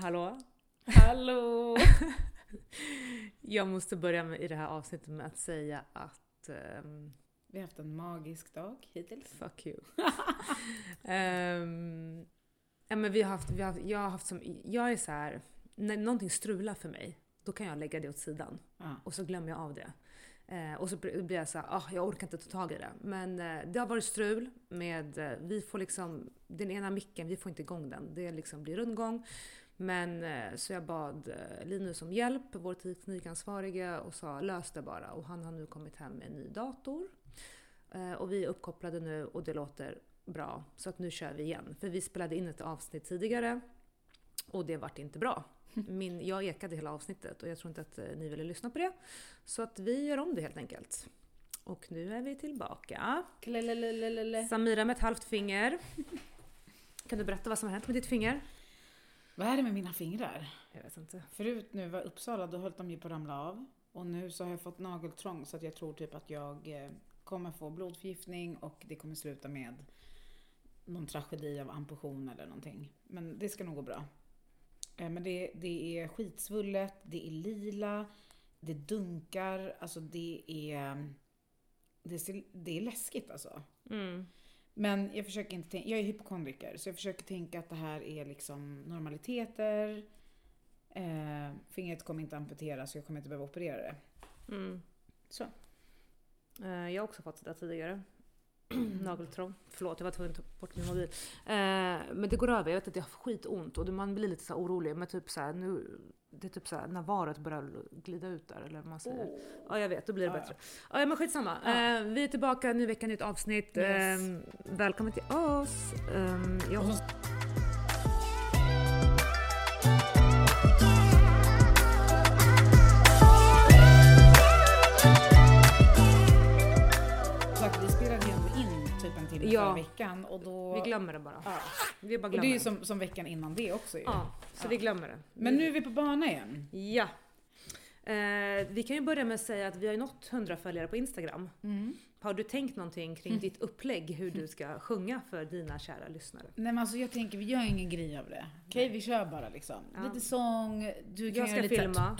Hallå? Hallå! Jag måste börja med, i det här avsnittet med att säga att ehm, Vi har haft en magisk dag hittills. fuck you. Ehm, ja, men vi har haft, vi har, haft- jag har haft som, jag är så här, när någonting strular för mig, då kan jag lägga det åt sidan Ja. och så glömmer jag av det. Eh, och så blir jag så här, ah, jag orkar inte ta tag i det. Men eh, det har varit strul med, eh, vi får liksom, den ena micken, vi får inte igång den. Det liksom blir rundgång. Men eh, så jag bad eh, Linus om hjälp, vår teknikansvarige, och sa lös det bara. Och han har nu kommit hem med en ny dator. Eh, och vi är uppkopplade nu och det låter bra. Så att nu kör vi igen. För vi spelade in ett avsnitt tidigare och det vart inte bra. Min, jag ekade hela avsnittet och jag tror inte att ni ville lyssna på det. Så att vi gör om det helt enkelt. Och nu är vi tillbaka. Samira med ett halvt finger. Kan du berätta vad som har hänt med ditt finger? Vad är det med mina fingrar? Jag vet inte. Förut nu var Uppsala, då höll de ju på att ramla av. Och nu så har jag fått nageltrång så att jag tror typ att jag eh, kommer få blodförgiftning och det kommer sluta med någon tragedi av amputation eller någonting. Men det ska nog gå bra. Eh, Men det, det är skitsvullet, det är lila, det dunkar, alltså det är... Det, ser, det är läskigt alltså. Mm. Men jag försöker inte tänka, jag är hypokondriker, så jag försöker tänka att det här är liksom normaliteter. Eh, fingret kommer inte amputeras, jag kommer inte behöva operera det. Mm. Så. Eh, Jag har också fått det där tidigare. Nageltrång. Förlåt, jag var tvungen att ta bort min mobil. Eh, men det går över. Jag vet att jag har skitont och man blir lite så orolig. Men typ så här, nu, det är typ så här när varet börjar glida ut där eller vad man säger. Ja, jag vet. Då blir det Ja, ja. bättre. Ja, men skitsamma. Ja. Eh, vi är tillbaka, ny vecka, nytt avsnitt. Yes. Eh, välkommen till oss. Eh, jag timme Ja. förra veckan och då... vi glömmer det bara. Ja. Vi bara Och det glömmer är ju som, som veckan innan det också ju. Ja, så Ja. vi glömmer det. Men nu är vi på bana igen. Ja. Eh, vi kan ju börja med att säga att vi har ju nått 100 följare på Instagram. Har du tänkt någonting kring Mm. ditt upplägg, hur du ska sjunga för dina kära lyssnare? Nej men alltså jag tänker, vi gör ingen grej av det. Okej, vi kör bara liksom. Ja. Lite sång, du kan Jag göra ska lite så här- filma.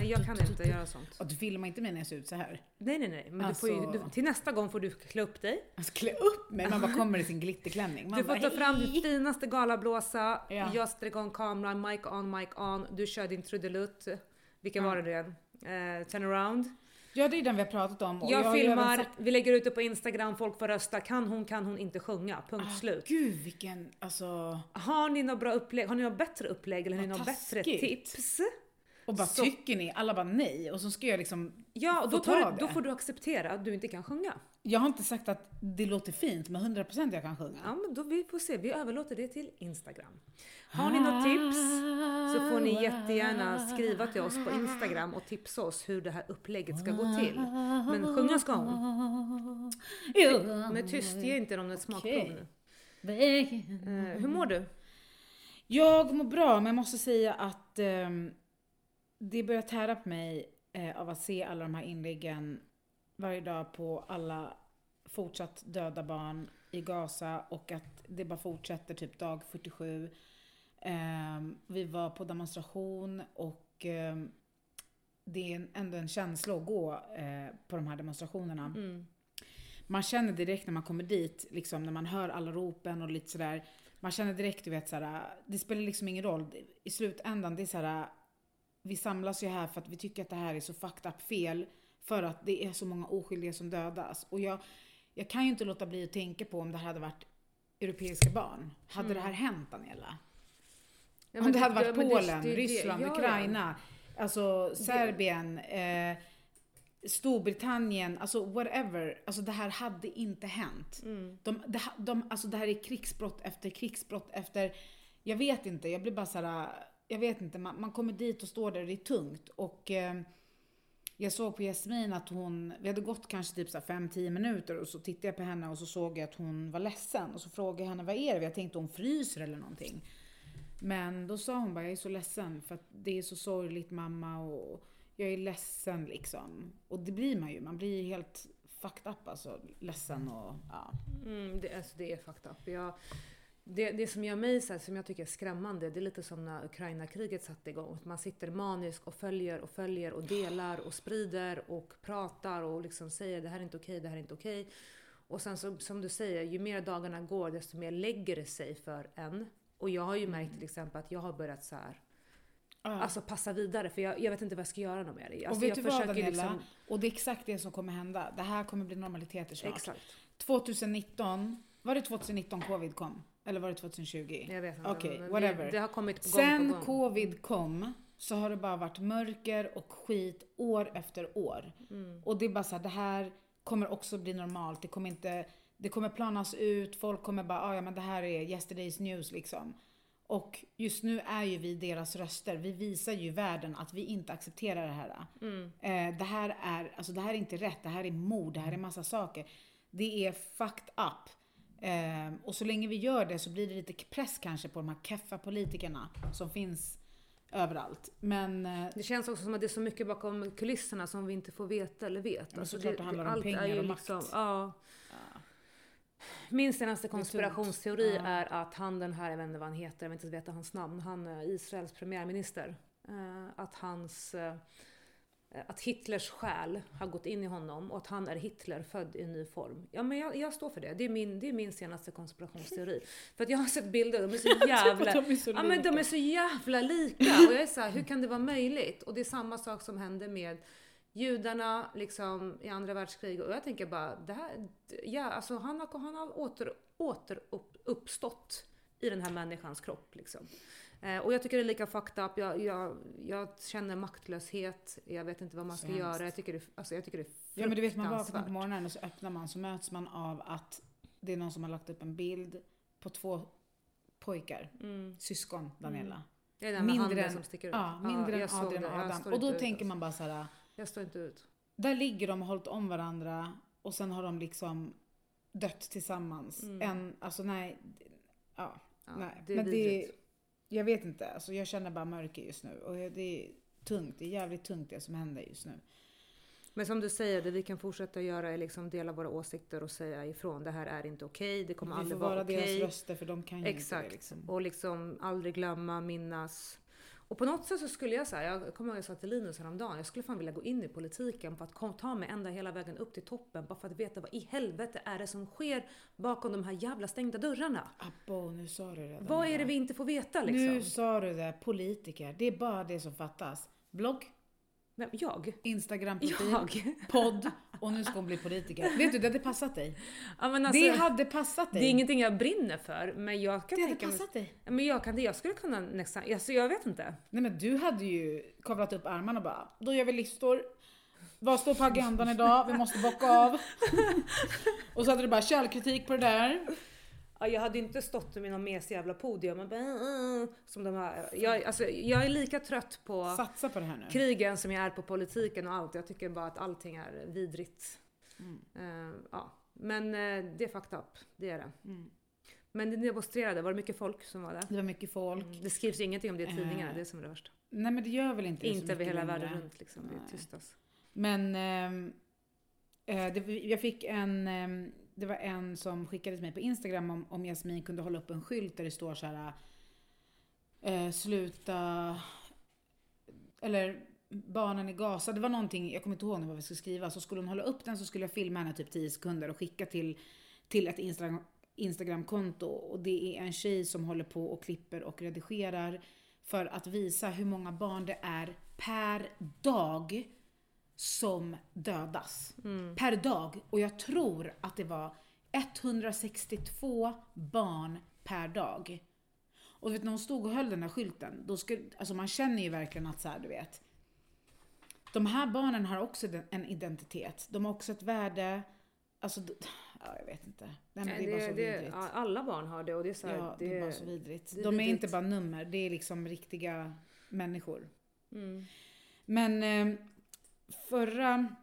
Nej, jag kan inte göra sånt. Och du filmar inte mig när jag ser ut så här. Nej, nej, nej. Men du får ju, Alltså- du, till nästa gång får du klä upp dig. Jag ska klä upp mig, man bara kommer i sin glitterklänning. Man Du får bara, ta fram din finaste galablåsa. Ja. Jag sätter igång kameran, mic on, mic on. Du kör din trudelutt. Vilken Ja. var det igen? Eh, turn around. Ja det är den vi har pratat om. Jag, även filmar, sagt- vi lägger ut det på Instagram, folk får rösta. Kan hon, kan hon inte sjunga? Punkt Ah, slut. Gud vilken, alltså. Har ni något bra upplägg? Har ni något bättre upplägg eller har ni något bättre tips? Och bara Så- tycker ni? Alla bara nej. Och så ska jag liksom. Ja, och då, tar ta du, då det. får du acceptera att du inte kan sjunga. Jag har inte sagt att det låter fint, men 100% jag kan sjunga. Ja, men då vi får se. Vi överlåter det till Instagram. Har ni något tips så får ni jättegärna skriva till oss på Instagram och tipsa oss hur det här upplägget ska gå till. Men sjunga ska hon. Men tyst, ge inte dem ett smakprov nu. Eh, hur mår du? Jag mår bra, men jag måste säga att ehm, det börjar tära på mig eh, av att se alla de här inläggen varje dag på alla fortsatt döda barn i Gaza och att det bara fortsätter typ dag 47. Ehm, vi var på demonstration och ehm, det är ändå en känsla att gå eh, på de här demonstrationerna. Mm. Man känner direkt när man kommer dit, liksom när man hör alla ropen och lite sådär. Man känner direkt, du vet såhär, det spelar liksom ingen roll. I slutändan, det är såhär, vi samlas ju här för att vi tycker att det här är så fucked up fel. För att det är så många oskyldiga som dödas. Och jag, jag kan ju inte låta bli att tänka på om det här hade varit europeiska barn. Hade det här hänt Daniela? Ja, om det hade varit ja, Polen, det det- Ryssland, ja. Ukraina, alltså Serbien, eh, Storbritannien, alltså whatever. Alltså det här hade inte hänt. Mm. De, ha- de, alltså det här är krigsbrott efter krigsbrott efter, jag vet inte, jag blir bara såhär, jag vet inte, man, man kommer dit och står där och det är tungt. Och eh, jag såg på Jasmin att hon, vi hade gått kanske typ 5-10 minuter och så tittade jag på henne och så såg jag att hon var ledsen. Och så frågade jag henne, vad är det? Jag tänkte hon fryser eller någonting. Men då sa hon bara, jag är så ledsen för att det är så sorgligt mamma och jag är ledsen liksom. Och det blir man ju, man blir helt fucked up alltså. Ledsen och ja. Mm, det, alltså det är fucked up. Jag, det, det som gör mig så här, som jag tycker är skrämmande, det är lite som när Ukraina-kriget satte igång. Att man sitter manisk och följer och följer och delar och sprider och pratar och liksom säger det här är inte okej, det här är inte okej. Och sen så, som du säger, ju mer dagarna går desto mer lägger det sig för en. Och jag har ju märkt till exempel att jag har börjat så här, Ja. alltså passa vidare för jag, jag vet inte vad jag ska göra med det. Alltså, och vet du vad Daniela? liksom- Och det är exakt det som kommer hända. Det här kommer bli normaliteter snart. Exakt. 2019, var det 2019 covid kom? Eller var det 2020? Jag vet inte. Okej, men whatever. Det, det har kommit gång Sen på gång. covid kom så har det bara varit mörker och skit år efter år. Mm. Och det är bara så här, det här kommer också bli normalt. Det kommer inte, det kommer planas ut, folk kommer bara, ah, ja men det här är yesterday's news liksom. Och just nu är ju vi deras röster. Vi visar ju världen att vi inte accepterar det här. Mm. Eh, det här är, alltså det här är inte rätt, det här är mord, det här är massa saker. Det är fucked up. Eh, och så länge vi gör det så blir det lite press kanske på de här keffa politikerna som finns överallt. Men eh, Det känns också som att det är så mycket bakom kulisserna som vi inte får veta eller vet. Men såklart det handlar om allt pengar och makt. liksom, ja. ja, Min senaste konspirationsteori Ja. är att han den här, jag vet inte vad han heter, jag vet inte veta hans namn, han är Israels premiärminister. Eh, att hans eh, att Hitlers själ har gått in i honom och att han är Hitler född i en ny form. Ja men jag, jag står för det. Det är, min, det är min senaste konspirationsteori. För att jag har sett bilder, de är så jävla... de är så Ja men de är så jävla lika och jag är så här, hur kan det vara möjligt? Och det är samma sak som hände med judarna liksom i andra världskriget och jag tänker bara, det här, ja alltså han har, han har åter, åter upp, uppstått i den här människans kropp liksom. Eh, och jag tycker det är lika fucked up, jag, jag, jag känner maktlöshet, jag vet inte vad man ska Så hemskt. göra, jag tycker det, alltså, jag tycker det är Ja men du vet man vaknar på fruktansvärt. morgonen och så öppnar man så möts man av att det är någon som har lagt upp en bild på två pojkar, Mm. syskon Daniela. Det den med Mindre än- som sticker ut. Ja, mindre jag än Adrian det. och Adam. Och då ut, tänker alltså. man bara så här. Jag står inte ut. Där ligger de och hållit om varandra och sen har de liksom dött tillsammans. Mm. En, alltså nej, ja, Ja, nej. det är Men det, vidrigt. Jag vet inte, alltså jag känner bara mörker just nu. Och det är tungt, det är jävligt tungt det som händer just nu. Men som du säger, det vi kan fortsätta göra är liksom dela våra åsikter och säga ifrån. Det här är inte okej, det kommer Vi får aldrig vara vara deras okej. röster för de kan ju inte Exakt. det liksom. Och liksom aldrig glömma, minnas. Och på något sätt så skulle jag säga, jag kommer ihåg jag sa till Linus häromdagen, jag skulle fan vilja gå in i politiken för att ta mig ända hela vägen upp till toppen bara för att veta vad i helvete är det som sker bakom de här jävla stängda dörrarna. Abbo, nu sa du det. Vad är det vi inte får veta liksom? Nu sa du det, politiker. Det är bara det som fattas. Blogg, Vem, jag? Instagram-profil, Jag? podd och nu ska hon bli politiker. Vet du, det hade passat dig. Ja, alltså, det hade passat dig. det är ingenting jag brinner för, men jag kan det hade tänka mig... passat dig. Ja, Men jag kan jag skulle kunna nästan, alltså jag vet inte. Nej men du hade ju kavlat upp armarna och bara, då gör vi listor. Vad står på agendan idag? Vi måste bocka av. och så hade du bara källkritik på det där. Ja, jag hade inte stått med någon mes jävla podium och bara, "Mm", som de här. Jag, alltså, jag är lika trött på Satsa på det här nu. krigen som jag är på politiken och allt. Jag tycker bara att allting är vidrigt. Mm. Eh, ja. Men uh, det är fucked up, det är det. Mm. Men det demonstrerade, var det mycket folk som var där? Det var mycket folk. Mm. Det skrivs ingenting om det i tidningarna, Eh, det är som är det värsta. Nej men det gör väl inte det Inte över hela världen runt liksom, det tystas. Men ehm, eh, jag fick en, ehm, det var en som skickade till mig på Instagram om, om Jasmin kunde hålla upp en skylt där det står så här eh, sluta eller barnen i Gaza. Det var någonting, jag kommer inte ihåg nu vad vi skulle skriva. Så skulle hon hålla upp den så skulle jag filma henne typ 10 sekunder och skicka till, till ett Instagram, Instagramkonto. Och det är en tjej som håller på och klipper och redigerar för att visa hur många barn det är per dag som dödas. Per dag. Och jag tror att det var 162 barn per dag. Och vet när hon stod och höll den där skylten, då skulle, alltså man känner ju verkligen att så här, du vet. De här barnen har också en identitet. De har också ett värde. Alltså, ja, jag vet inte. Nej, men det, är bara så det, vidrigt. alla barn har det och det är så här, ja, det, är bara så vidrigt. det De är vidrigt. inte bara nummer, det är liksom riktiga människor. Mm. Men eh, förra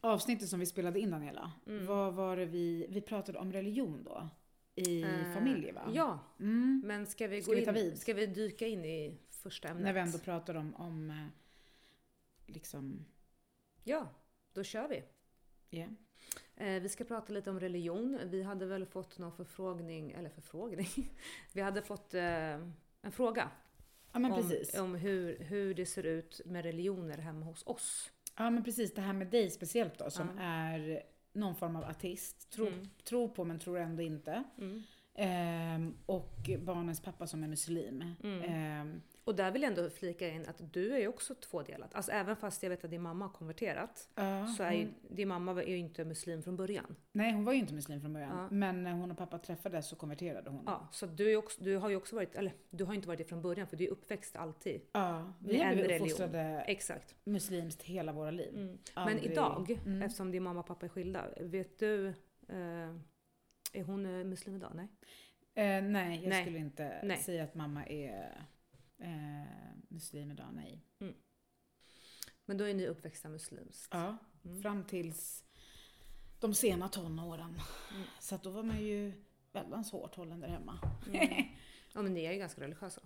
avsnittet som vi spelade in Daniela, Mm. vad var det vi, vi pratade om religion då? I Eh, familjer va? Ja, Mm. men ska vi, Ska gå vi in, vid? ska vi dyka in i första ämnet? När vi ändå pratar om, om eh, liksom, Ja, då kör vi. ja. Eh, vi ska prata lite om religion. Vi hade väl fått någon förfrågning, eller förfrågning? Vi hade fått en fråga Ja men om, om hur, hur det ser ut med religioner hemma hos oss. Ja men precis, det här med dig speciellt då som Ja. är någon form av artist. Tror, Mm. tror på men tror ändå inte. Mm. Ehm, och barnens pappa som är muslim. Mm. Ehm, Och där vill jag ändå flika in att du är ju också tvådelat. Alltså även fast jag vet att din mamma har konverterat ja, så är ju, hon, din mamma var ju inte muslim från början. nej hon var ju inte muslim från början. Ja. Men när hon och pappa träffades så konverterade hon. Ja, så du, är också, du har ju också varit, eller du har inte varit det från början för du är uppväxt alltid. Ja, vi har blivit uppfostrade Exakt. muslimskt hela våra liv. Mm. Men idag, Mm. eftersom din mamma och pappa är skilda, vet du, eh, är hon eh, muslim idag? Nej? Eh, nej, jag Nej. skulle inte Nej. säga att mamma är eh, muslim idag, nej. Men då är ni uppväxta muslimskt? Ja, Mm. fram tills de sena tonåren. Mm. Så att då var man ju väldigt hårt hållen där hemma. Mm. Ja men ni är ju ganska religiösa.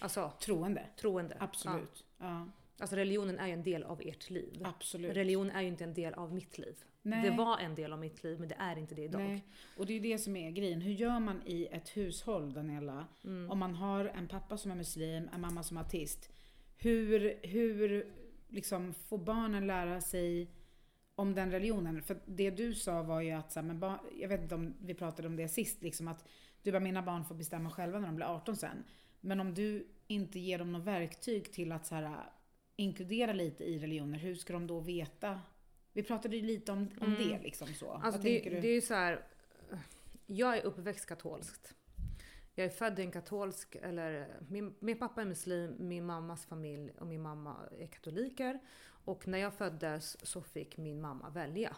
Alltså Troende, troende. absolut. Ja. Ja. Alltså religionen är ju en del av ert liv. absolut. Religion är ju inte en del av mitt liv. Nej. Det var en del av mitt liv men det är inte det idag. Nej. Och det är ju det som är grejen. Hur gör man i ett hushåll, Daniela? Mm. Om man har en pappa som är muslim, en mamma som är artist. Hur, hur liksom får barnen lära sig om den religionen? För det du sa var ju att, så här, men barn, jag vet inte om vi pratade om det sist, liksom att du bara, mina barn får bestämma själva när de blir 18 sen. Men om du inte ger dem något verktyg till att så här, inkludera lite i religioner, hur ska de då veta? Vi pratade ju lite om, om Mm. det liksom så. Alltså det, det är ju så här. Jag är uppväxt katolskt. Jag är född i en katolsk, eller min, min pappa är muslim, min mammas familj och min mamma är katoliker. Och när jag föddes så fick min mamma välja.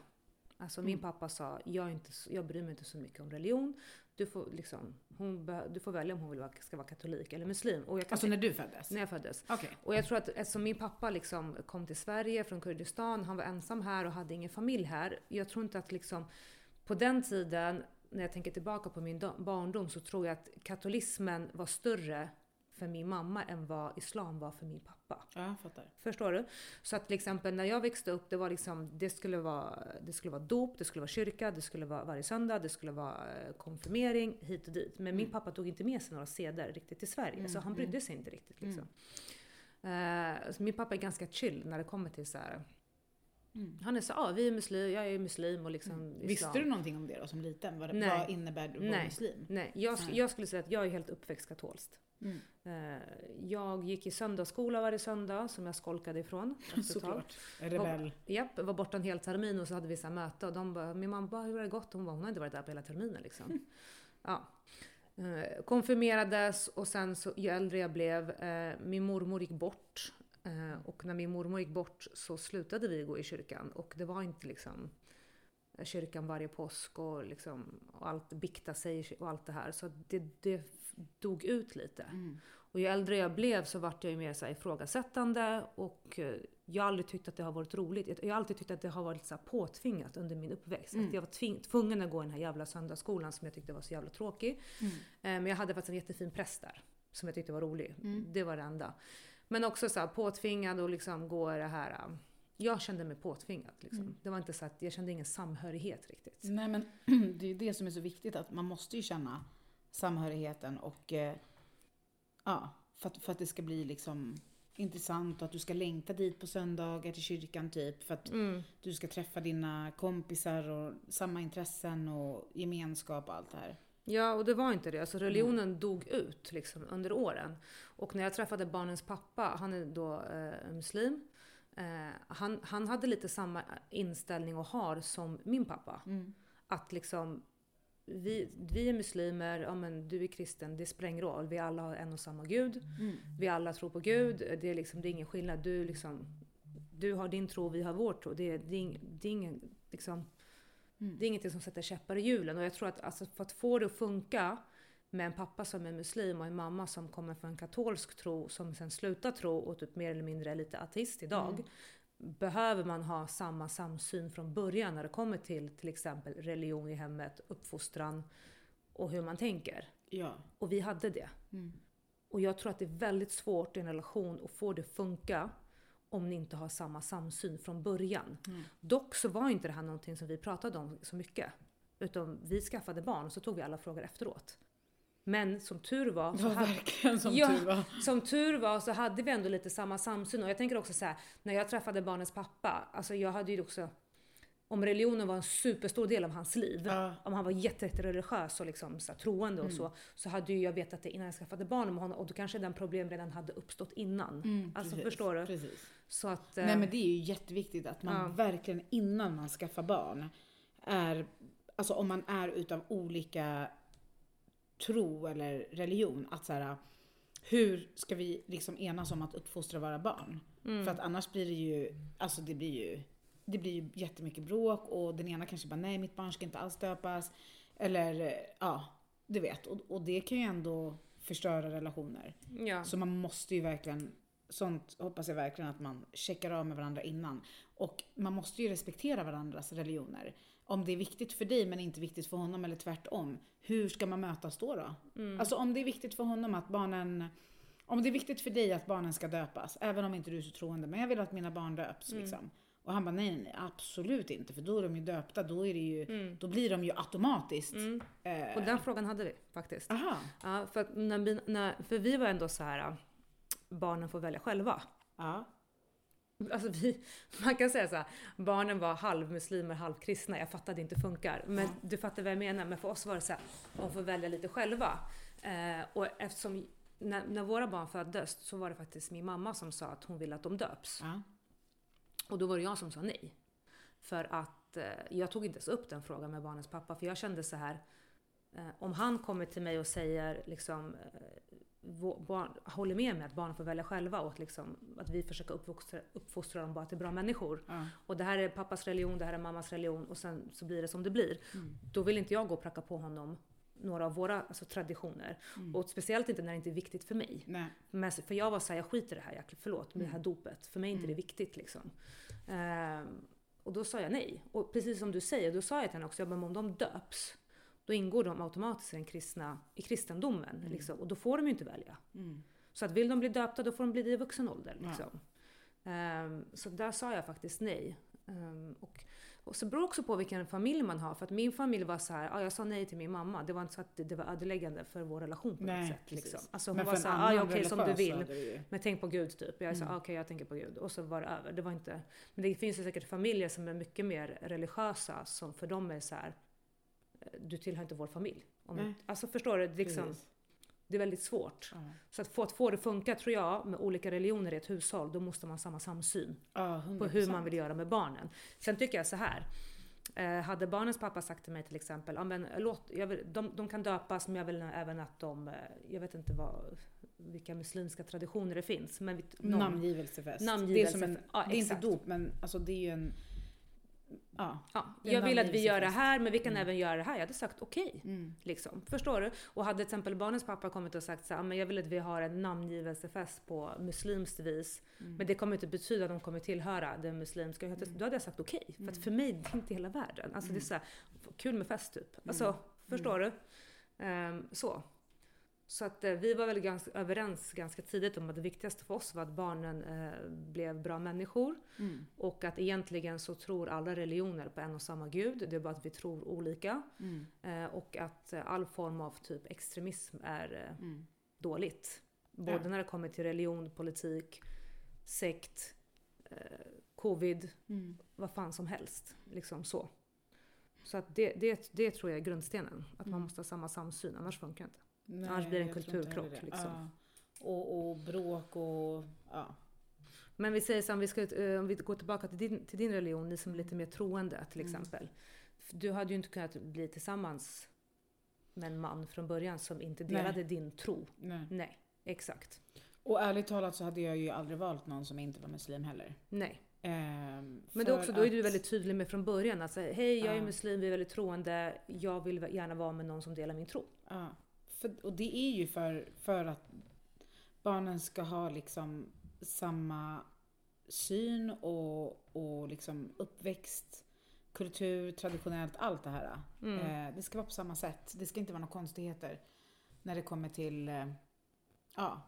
Alltså min Mm. pappa sa, jag, inte, jag bryr mig inte så mycket om religion. Du får, liksom, hon du får välja om hon vill vara, ska vara katolik eller muslim. Och jag kan Alltså när du föddes? när jag föddes. Okej. Och jag tror att eftersom min pappa liksom kom till Sverige från Kurdistan, han var ensam här och hade ingen familj här. Jag tror inte att liksom på den tiden, när jag tänker tillbaka på min do- barndom, så tror jag att katolismen var större för min mamma än vad islam var för min pappa. Ja, fattar. Förstår du? Så att till exempel när jag växte upp, det var liksom, det skulle vara, det skulle vara dop, det skulle vara kyrka, det skulle vara varje söndag, det skulle vara eh, konfirmering, hit och dit. Men min Mm. pappa tog inte med sig några seder riktigt till Sverige, Mm, så han mm. brydde sig inte riktigt liksom. Eh, så min pappa är ganska chill när det kommer till så här. Mm. Han är så ah, vi är muslim, jag är muslim och liksom islam. Visste du någonting om det då som liten? Vad, vad innebär det att vara muslim? Nej, jag, jag skulle säga att jag är helt uppväxt katolskt. Mm. Eh, jag gick i söndagsskola varje söndag som jag skolkade ifrån. Såklart. Rebell. Japp, var borta en hel termin och så hade vi så möte och de bara, min mamma bara, hur har det gått? Hon bara, hon har inte varit där på hela terminen liksom. ja. Eh, konfirmerades och sen så, ju äldre jag blev, eh, min mormor gick bort. Och när min mormor gick bort så slutade vi gå i kyrkan och det var inte liksom kyrkan varje påsk och, liksom, och allt bikta sig och allt det här. Så det, det dog ut lite. Mm. Och ju äldre jag blev så vart jag ju mer så här ifrågasättande och eh, jag har aldrig tyckt att det har varit roligt. Jag- har alltid tyckt att det har varit så påtvingat under min uppväxt. Mm. Att jag var tving, tvungen att gå i den här jävla söndagsskolan som jag tyckte var så jävla tråkig. Mm. Eh, Men jag hade faktiskt en jättefin präst där som jag tyckte var rolig. Mm. Det var det enda. Men också så här påtvingad och liksom gå i det här. eh, Jag kände mig påtvingad. Liksom. Mm. Det var inte så att jag kände ingen samhörighet riktigt. Nej men det är ju det som är så viktigt att man måste ju känna samhörigheten och eh, ja, för att, för att det ska bli liksom intressant och att du ska längta dit på söndagar till kyrkan typ för att Mm. du ska träffa dina kompisar och samma intressen och gemenskap och allt det här. Ja, och det var inte det. Alltså religionen dog ut liksom, under åren. Och när jag träffade barnens pappa, han är då eh, muslim. Eh, han, han hade lite samma inställning och har som min pappa. Att liksom, vi, vi är muslimer, ja men du är kristen, det spelar ingen roll. Vi alla har en och samma gud. Mm. Vi alla tror på Gud. Det är, liksom, det är ingen skillnad. Du, liksom, du har din tro, vi har vår tro. Det, är- det, är, det är ingen liksom, Mm. det är ingenting som sätter käppar i hjulen. Och jag tror att alltså, för att få det att funka med en pappa som är muslim och en mamma som kommer från en katolsk tro som sen slutar tro och typ mer eller mindre är lite ateist idag. Mm. Behöver man ha samma samsyn från början när det kommer till till exempel religion i hemmet, uppfostran och hur man tänker. Ja. Och vi hade det. Mm. Och jag tror att det är väldigt svårt i en relation att få det att funka om ni inte har samma samsyn från början. Mm. Dock så var inte det här någonting som vi pratade om så mycket. Utan vi skaffade barn och så tog vi alla frågor efteråt. Men som tur var så var hade, verkligen som Ja. tur var. som tur var så hade vi ändå lite samma samsyn. Och jag tänker också så här, när jag träffade barnens pappa, alltså jag hade ju också, om religionen var en superstor del av hans liv, Ja. om han var jätte- jättereligiös och liksom så här, troende och så, så hade ju jag vetat det innan jag skaffade barn med honom och då kanske den problem redan hade uppstått innan. Mm, Alltså, precis, förstår du? Precis. Så att, Nej eh, men det är ju jätteviktigt att man Ja. verkligen innan man skaffar barn är, alltså om man är utav olika tro eller religion, att så här, hur ska vi liksom enas om att uppfostra våra barn? mm. För att annars blir det ju, alltså det blir ju, det blir ju jättemycket bråk och den ena kanske bara nej mitt barn ska inte alls döpas. Eller ja, du vet. Och, och det kan ju ändå förstöra relationer. ja. Så man måste ju verkligen, sånt hoppas jag verkligen att man checkar av med varandra innan. Och man måste ju respektera varandras religioner. Om det är viktigt för dig men inte viktigt för honom eller tvärtom. Hur ska man mötas då? då? Mm. Alltså om det är viktigt för honom att barnen om det är viktigt för dig att barnen ska döpas, även om inte du är så troende, men jag vill att mina barn döps. Mm. Liksom. Och han bara nej, nej, absolut inte, för då är de ju döpta, då, är det ju, Mm. då blir de ju automatiskt. Mm. Eh, Och den frågan hade vi faktiskt. aha. Ja, för, när när, för vi var ändå så här, barnen får välja själva. Ja. Alltså vi, man kan säga så här, barnen var halvmuslimer, halvkristna. Jag fattar att det inte funkar. Men du fattar vad jag menar. Men för oss var det så här, de får välja lite själva. Eh, och eftersom, när, när våra barn föddes så var det faktiskt min mamma som sa att hon ville att de döps. Ja. Och då var det jag som sa nej. För att eh, jag tog inte ens upp den frågan med barnens pappa. För jag kände så här, eh, om han kommer till mig och säger liksom, eh, barn, håller med mig att barnen får välja själva och att, liksom, att vi försöker uppfostra, uppfostra dem bara till bra människor. Ja. Och det här är pappas religion, det här är mammas religion och sen så blir det som det blir. Mm. Då vill inte jag gå och pracka på honom några av våra alltså, traditioner. Mm. Och speciellt inte när det inte är viktigt för mig. Nej. Men, för jag var såhär, jag skiter i det här, jag, förlåt, med det här Mm. dopet. För mig är inte Mm. det viktigt liksom. Ehm, och då sa jag nej. Och precis som du säger, då sa jag till henne också, ja, men om de döps, då ingår de automatiskt i, kristna, i kristendomen. Mm. Liksom, och då får de ju inte välja. Mm. Så att vill de bli döpta, då får de bli det i vuxen ålder. Ja. Liksom. Ehm, så där sa jag faktiskt nej. Ehm, och, och så beror det också på vilken familj man har. För att min familj var så här, ja, jag sa nej till min mamma. Det var inte så att det, det var ödeläggande för vår relation på Nej, något sätt. precis. Liksom. Alltså hon Men var så här, ah, ja, okej som du vill. Men tänk på Gud typ. Jag sa, Mm. ah, okej jag tänker på Gud. Och så var det över. Det var inte... Men det finns ju säkert familjer som är mycket mer religiösa som för dem är så här. Du tillhör inte vår familj. Om, alltså förstår du? Det är Liksom, det är väldigt svårt. Ja. Så att få, att få det funka tror jag med olika religioner i ett hushåll, då måste man ha samma samsyn Ja, på hur 100%. man vill göra med barnen. Sen tycker jag så här. Eh, hade barnens pappa sagt till mig till exempel, ja, men, låt, jag vill, de, de kan döpas men jag vill även att de, eh, jag vet inte vad, vilka muslimska traditioner det finns. Men vi, någon- Namngivelsefest. Namngivelse- det är, som en, ja, det är inte dop men alltså det är ju en... Ja. ja, jag vill att vi gör det här men vi kan Mm. även göra det här. Jag hade sagt okej. Mm. Liksom. Förstår du? Och hade till exempel barnens pappa kommit och sagt så här, "Ah, men jag vill att vi har en namngivelsefest på muslimskt vis. Mm. Men det kommer inte betyda att de kommer tillhöra den muslimska. Mm. Då hade jag sagt okej. För att för mig, det är inte hela världen. Alltså det är så här, kul med fest typ. Alltså, Mm. förstår du? Ehm, så. Så att eh, vi var väl ganska överens ganska tidigt om att det viktigaste för oss var att barnen eh, blev bra människor. Mm. Och att egentligen så tror alla religioner på en och samma gud. Det är bara att vi tror olika. Mm. Eh, och att eh, all form av typ extremism är eh, Mm. dåligt. Både Ja. när det kommer till religion, politik, sekt, eh, covid, Mm. vad fan som helst. Liksom så. Så att det, det, det tror jag är grundstenen. Att man Mm. måste ha samma samsyn, annars funkar det inte. Nej, Annars blir det en kulturkrock, det. liksom. Ja. Och, och bråk och... Ja. Men vi säger så om vi, ska, eh, om vi går tillbaka till din, till din religion, ni som är lite mer troende till Mm. exempel. Du hade ju inte kunnat bli tillsammans med en man från början som inte Nej. delade din tro. Nej. Nej, exakt. Och ärligt talat så hade jag ju aldrig valt någon som inte var muslim heller. Nej. Ehm, Men det också, då är du väldigt tydlig med från början. Alltså, hej jag är muslim, vi är väldigt troende. Jag vill gärna vara med någon som delar min tro. Ja, för, och det är ju för, för att barnen ska ha liksom samma syn och, och liksom uppväxt, kultur, traditionellt, allt det här. Mm. Eh, det ska vara på samma sätt. Det ska inte vara några konstigheter när det kommer till, eh, ja,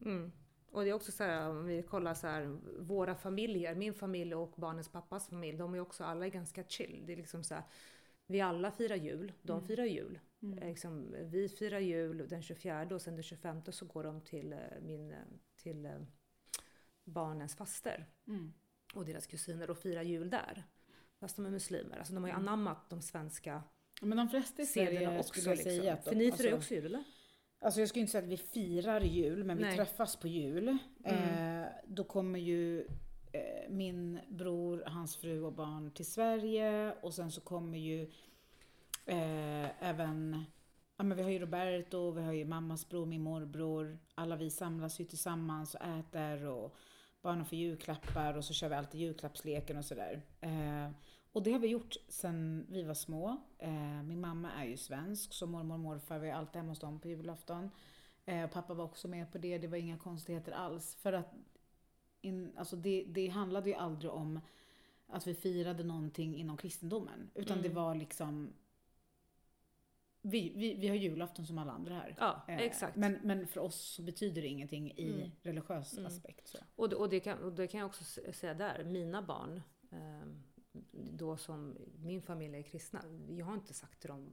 Mm. Och det är också så här, om vi kollar så här, våra familjer, min familj och barnens pappas familj, de är också alla ganska chill. Det är liksom så här, vi alla firar jul, de Mm. firar jul. Mm. Eh, Liksom, vi firar jul den 24 och sen den 25 så går de till, eh, min, eh, till barnens faster Mm. och deras kusiner och firar jul där. Fast de är muslimer. Alltså de har ju Mm. anammat de svenska Men de flesta i Sverige också. skulle jag Liksom. säga att de, För ni firar ju alltså, också jul eller? Alltså jag skulle inte säga att vi firar jul, men vi Nej. träffas på jul. Mm. Eh, då kommer ju Eh, min bror, hans fru och barn till Sverige och sen så kommer ju eh, även Ja, men vi har ju Roberto, vi har ju mammas bror, min morbror. Alla vi samlas ju tillsammans och äter och barnen får julklappar och så kör vi alltid julklappsleken och sådär. Eh, och det har vi gjort sedan vi var små. Eh, min mamma är ju svensk så mormor och morfar, vi är alltid hemma hos dem på julafton. Eh, pappa var också med på det, det var inga konstigheter alls. För att in, alltså det, det handlade ju aldrig om att vi firade någonting inom kristendomen. Utan Mm. det var liksom vi, vi, vi har julafton som alla andra här. Ja, Eh, exakt. Men, men för oss så betyder det ingenting i Mm. religiös Mm. aspekt. Så. Och, det, och, det kan, och det kan jag också säga där, mina barn, eh, då som min familj är kristna, jag har inte sagt till dem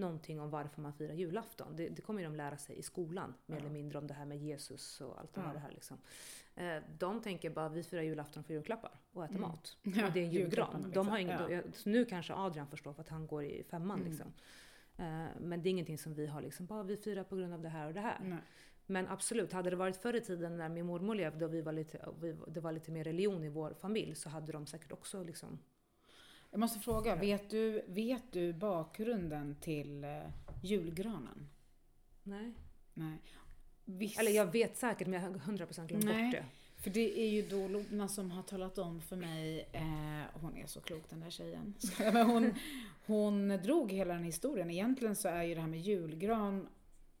någonting om varför man firar julafton. Det, det kommer de lära sig i skolan, mer Ja. eller mindre om det här med Jesus och allt Ja. det här liksom. eh, de tänker bara, vi firar julafton för julklappar och äter Mm. mat. Ja, och det är en julgran. liksom. De har ingen, Ja. jag- så nu kanske Adrian förstår för att han går i femman. Mm. Liksom. Eh, men det är ingenting som vi har liksom, bara vi firar på grund av det här och det här. Nej. Men absolut, hade det varit förr i tiden när min mormor levde och vi var lite, vi, det var lite mer religion i vår familj så hade de säkert också liksom... Jag måste fråga, vet du, vet du bakgrunden till eh, julgranen? Nej. Nej. Visst, Eller jag vet säkert men jag har 100% glömt Nej. bort det. För det är ju då Lona som har talat om för mig, eh, hon är så klok den där tjejen. Men hon, hon drog hela den historien. Egentligen så är ju det här med julgran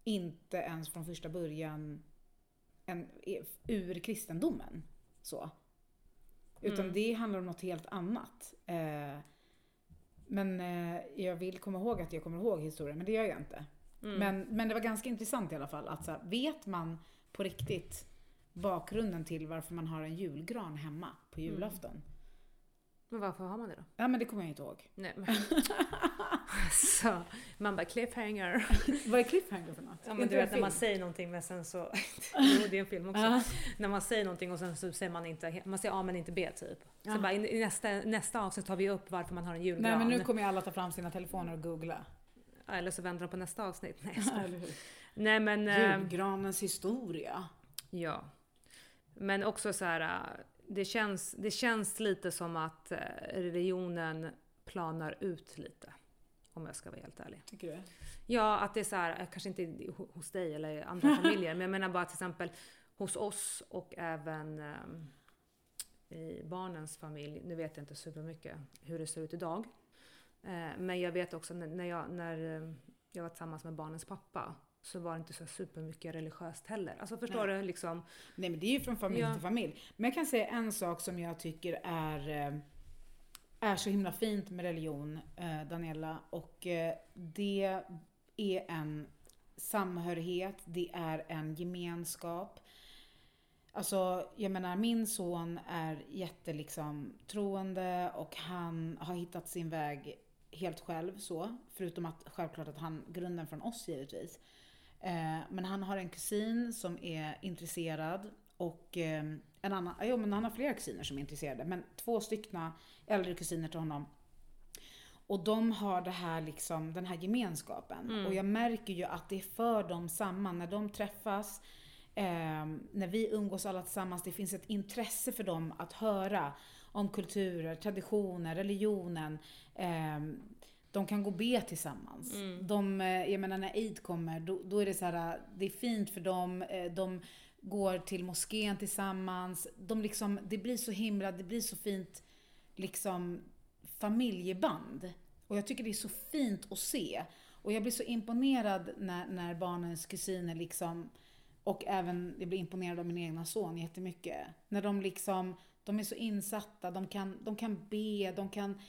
inte ens från första början en, e- ur kristendomen. Så. Utan Mm. det handlar om något helt annat. Eh, men eh, jag vill komma ihåg att jag kommer ihåg historien, men det gör jag inte. Mm. Men, men det var ganska intressant i alla fall. Att så här, vet man på riktigt bakgrunden till varför man har en julgran hemma på Mm. Men varför har man det då? Ja men det kommer jag inte ihåg. Nej men... alltså, man bara cliffhanger. Vad är cliffhanger för något? Ja, men du vet när man säger någonting men sen så... jo, det är en film också. Ja. När man säger någonting och sen så säger man inte... Man säger A men inte B typ. Ja. Så bara, i, i nästa, nästa avsnitt tar vi upp varför man har en julgran. Nej men nu kommer ju alla ta fram sina telefoner och googla. Ja, Eller så vänder de på nästa avsnitt. Nej? Nej men... ehm, Julgranens historia. Ja. Men också så här, det känns, det känns lite som att äh, religionen planar ut lite. Om jag ska vara helt ärlig. Tycker du? Ja, att det är så här, äh, kanske inte ho- hos dig eller andra familjer, men jag menar bara till exempel hos oss och även ehm, i barnens familj. Nu vet jag inte supermycket hur det ser ut idag. Eh, men jag vet också när, när, jag, när eh, jag var tillsammans med barnens pappa så var det inte så supermycket religiöst heller. Alltså förstår du? Liksom, Nej men det är ju från familj Ja. till familj. Men jag kan säga en sak som jag tycker är, eh, är så himla fint med religion, eh, Daniela. Och eh, det är en samhörighet, det är en gemenskap. Alltså, jag menar min son är jätte liksom troende och han har hittat sin väg helt själv så. Förutom att självklart att han, grunden från oss givetvis. Eh, men han har en kusin som är intresserad och eh, en annan, jo men han har flera kusiner som är intresserade. Men två styckna äldre kusiner till honom. Och de har det här liksom, den här gemenskapen. Mm. Och jag märker ju att det för dem samman när de träffas. Eh, när vi umgås alla tillsammans, det finns ett intresse för dem att höra om kulturer, traditioner, religionen. Eh, de kan gå och be tillsammans. Mm. De, eh, jag menar när Eid kommer, då, då är det så här, det är fint för dem. eh, De går till moskén tillsammans. De liksom, det blir så himla, det blir så fint liksom familjeband. Och jag tycker det är så fint att se. Och jag blir så imponerad när, när barnens kusiner liksom, och även, jag blir imponerad av min egna son jättemycket. När de liksom, de är så insatta, de kan, de kan be, de kan,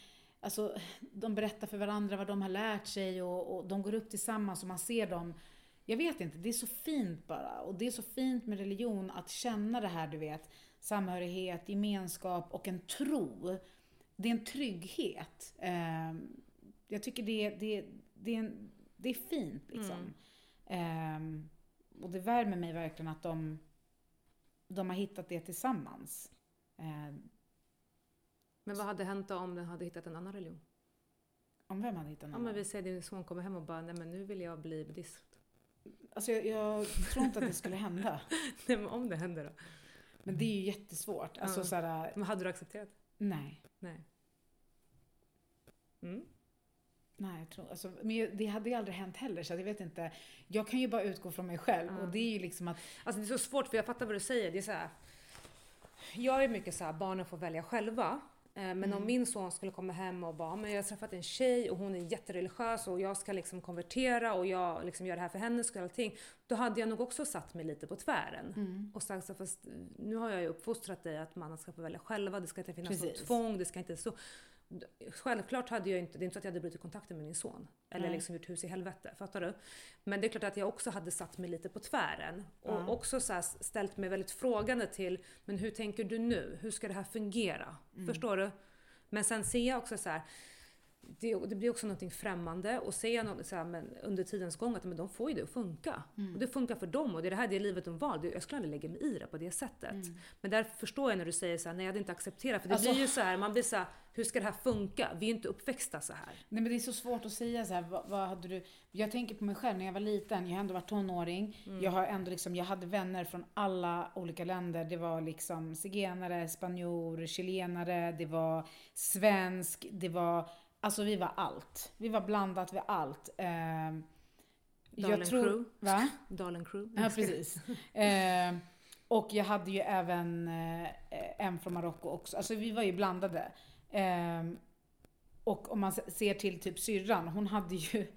alltså, de berättar för varandra vad de har lärt sig och, och de går upp tillsammans och man ser dem. jag vet inte, det är så fint bara. Och det är så fint med religion att känna det här, du vet, samhörighet, gemenskap och en tro. Det är en trygghet. Eh, jag tycker det, det, det, är, en, det är fint liksom. Eh, och det värmer mig verkligen att de, de har hittat det tillsammans. Men vad hade hänt då om den hade hittat en annan religion? om vem hade hittat en Ja, annan? men vi säger din son kommer hem och bara, nej men nu vill jag bli buddhist. Alltså jag, jag tror inte att det skulle hända. nej men om det händer då? Men det är ju jättesvårt. Alltså Ja. såhär, Men hade du accepterat? nej. Nej. Mm. Nej, jag tror, alltså, men det hade ju aldrig hänt heller så jag vet inte. Jag kan ju bara utgå från mig själv Ja. och det är ju liksom att, Alltså det är så svårt för jag fattar vad du säger. Det är så här, jag är mycket så här, barnen får välja själva. Eh, Men Mm. om min son skulle komma hem och bara, men jag har träffat en tjej och hon är jättereligiös och jag ska liksom konvertera och jag liksom gör det här för hennes skull och allting. Då hade jag nog också satt mig lite på tvären. Mm. Och sagt så, fast nu har jag ju uppfostrat dig att man ska få välja själva, det ska inte finnas något Precis. tvång, det ska inte så. Självklart hade jag inte, det är inte så att jag hade brutit kontakten med min son. Eller Nej. liksom gjort hus i helvete, fattar du? Men det är klart att jag också hade satt mig lite på tvären. Och Ja. också så ställt mig väldigt frågande till, men hur tänker du nu? Hur ska det här fungera? Mm. Förstår du? Men sen ser jag också så här, det, det blir också någonting främmande och jag något, så här, men under tidens gång att men de får ju det att funka. Mm. Och det funkar för dem och det är det här det är livet de valde. Jag skulle aldrig lägga mig i det på det sättet. Mm. Men därför förstår jag när du säger så här, nej jag hade inte accepterat. För det Alltså- blir ju så här, man blir så här, hur ska det här funka? Vi är inte uppväxta så här. nej men det är så svårt att säga så här, vad, vad hade du, jag tänker på mig själv när jag var liten, jag har ändå varit tonåring, Mm. jag har ändå liksom, jag hade vänner från alla olika länder, det var liksom zigenare, spanjor, chilenare, det var svensk, det var, alltså vi var allt. Vi var blandat vid allt. Ehm, Dalen Crew. Va? Dalen Crew. Ja, precis. Eh, och jag hade ju även eh, en från Marocko också. Alltså vi var ju blandade. Eh, och om man se- ser till typ syrran, hon hade ju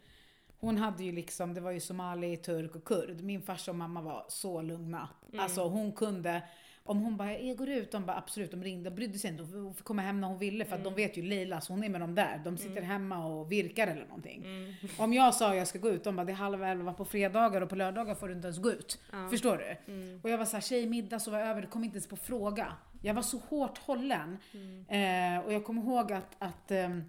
hon hade ju liksom, det var ju somali, turk och kurd. Min farsa och mamma var så lugna. Alltså hon kunde, om hon bara, jag går ut, de bara absolut, de ringde och brydde sig inte. Hon fick komma hem när hon ville för att de vet ju Leila, så hon är med dem där. De sitter hemma och virkar eller någonting. Om jag sa jag ska gå ut, de bara det är halv elva på fredagar och på lördagar får du inte ens gå ut. Ja. Förstår du? Och jag var såhär, tjejmiddag så var över, det kom inte ens på fråga. Jag var så hårt hållen. Eh, och jag kommer ihåg att, att ehm,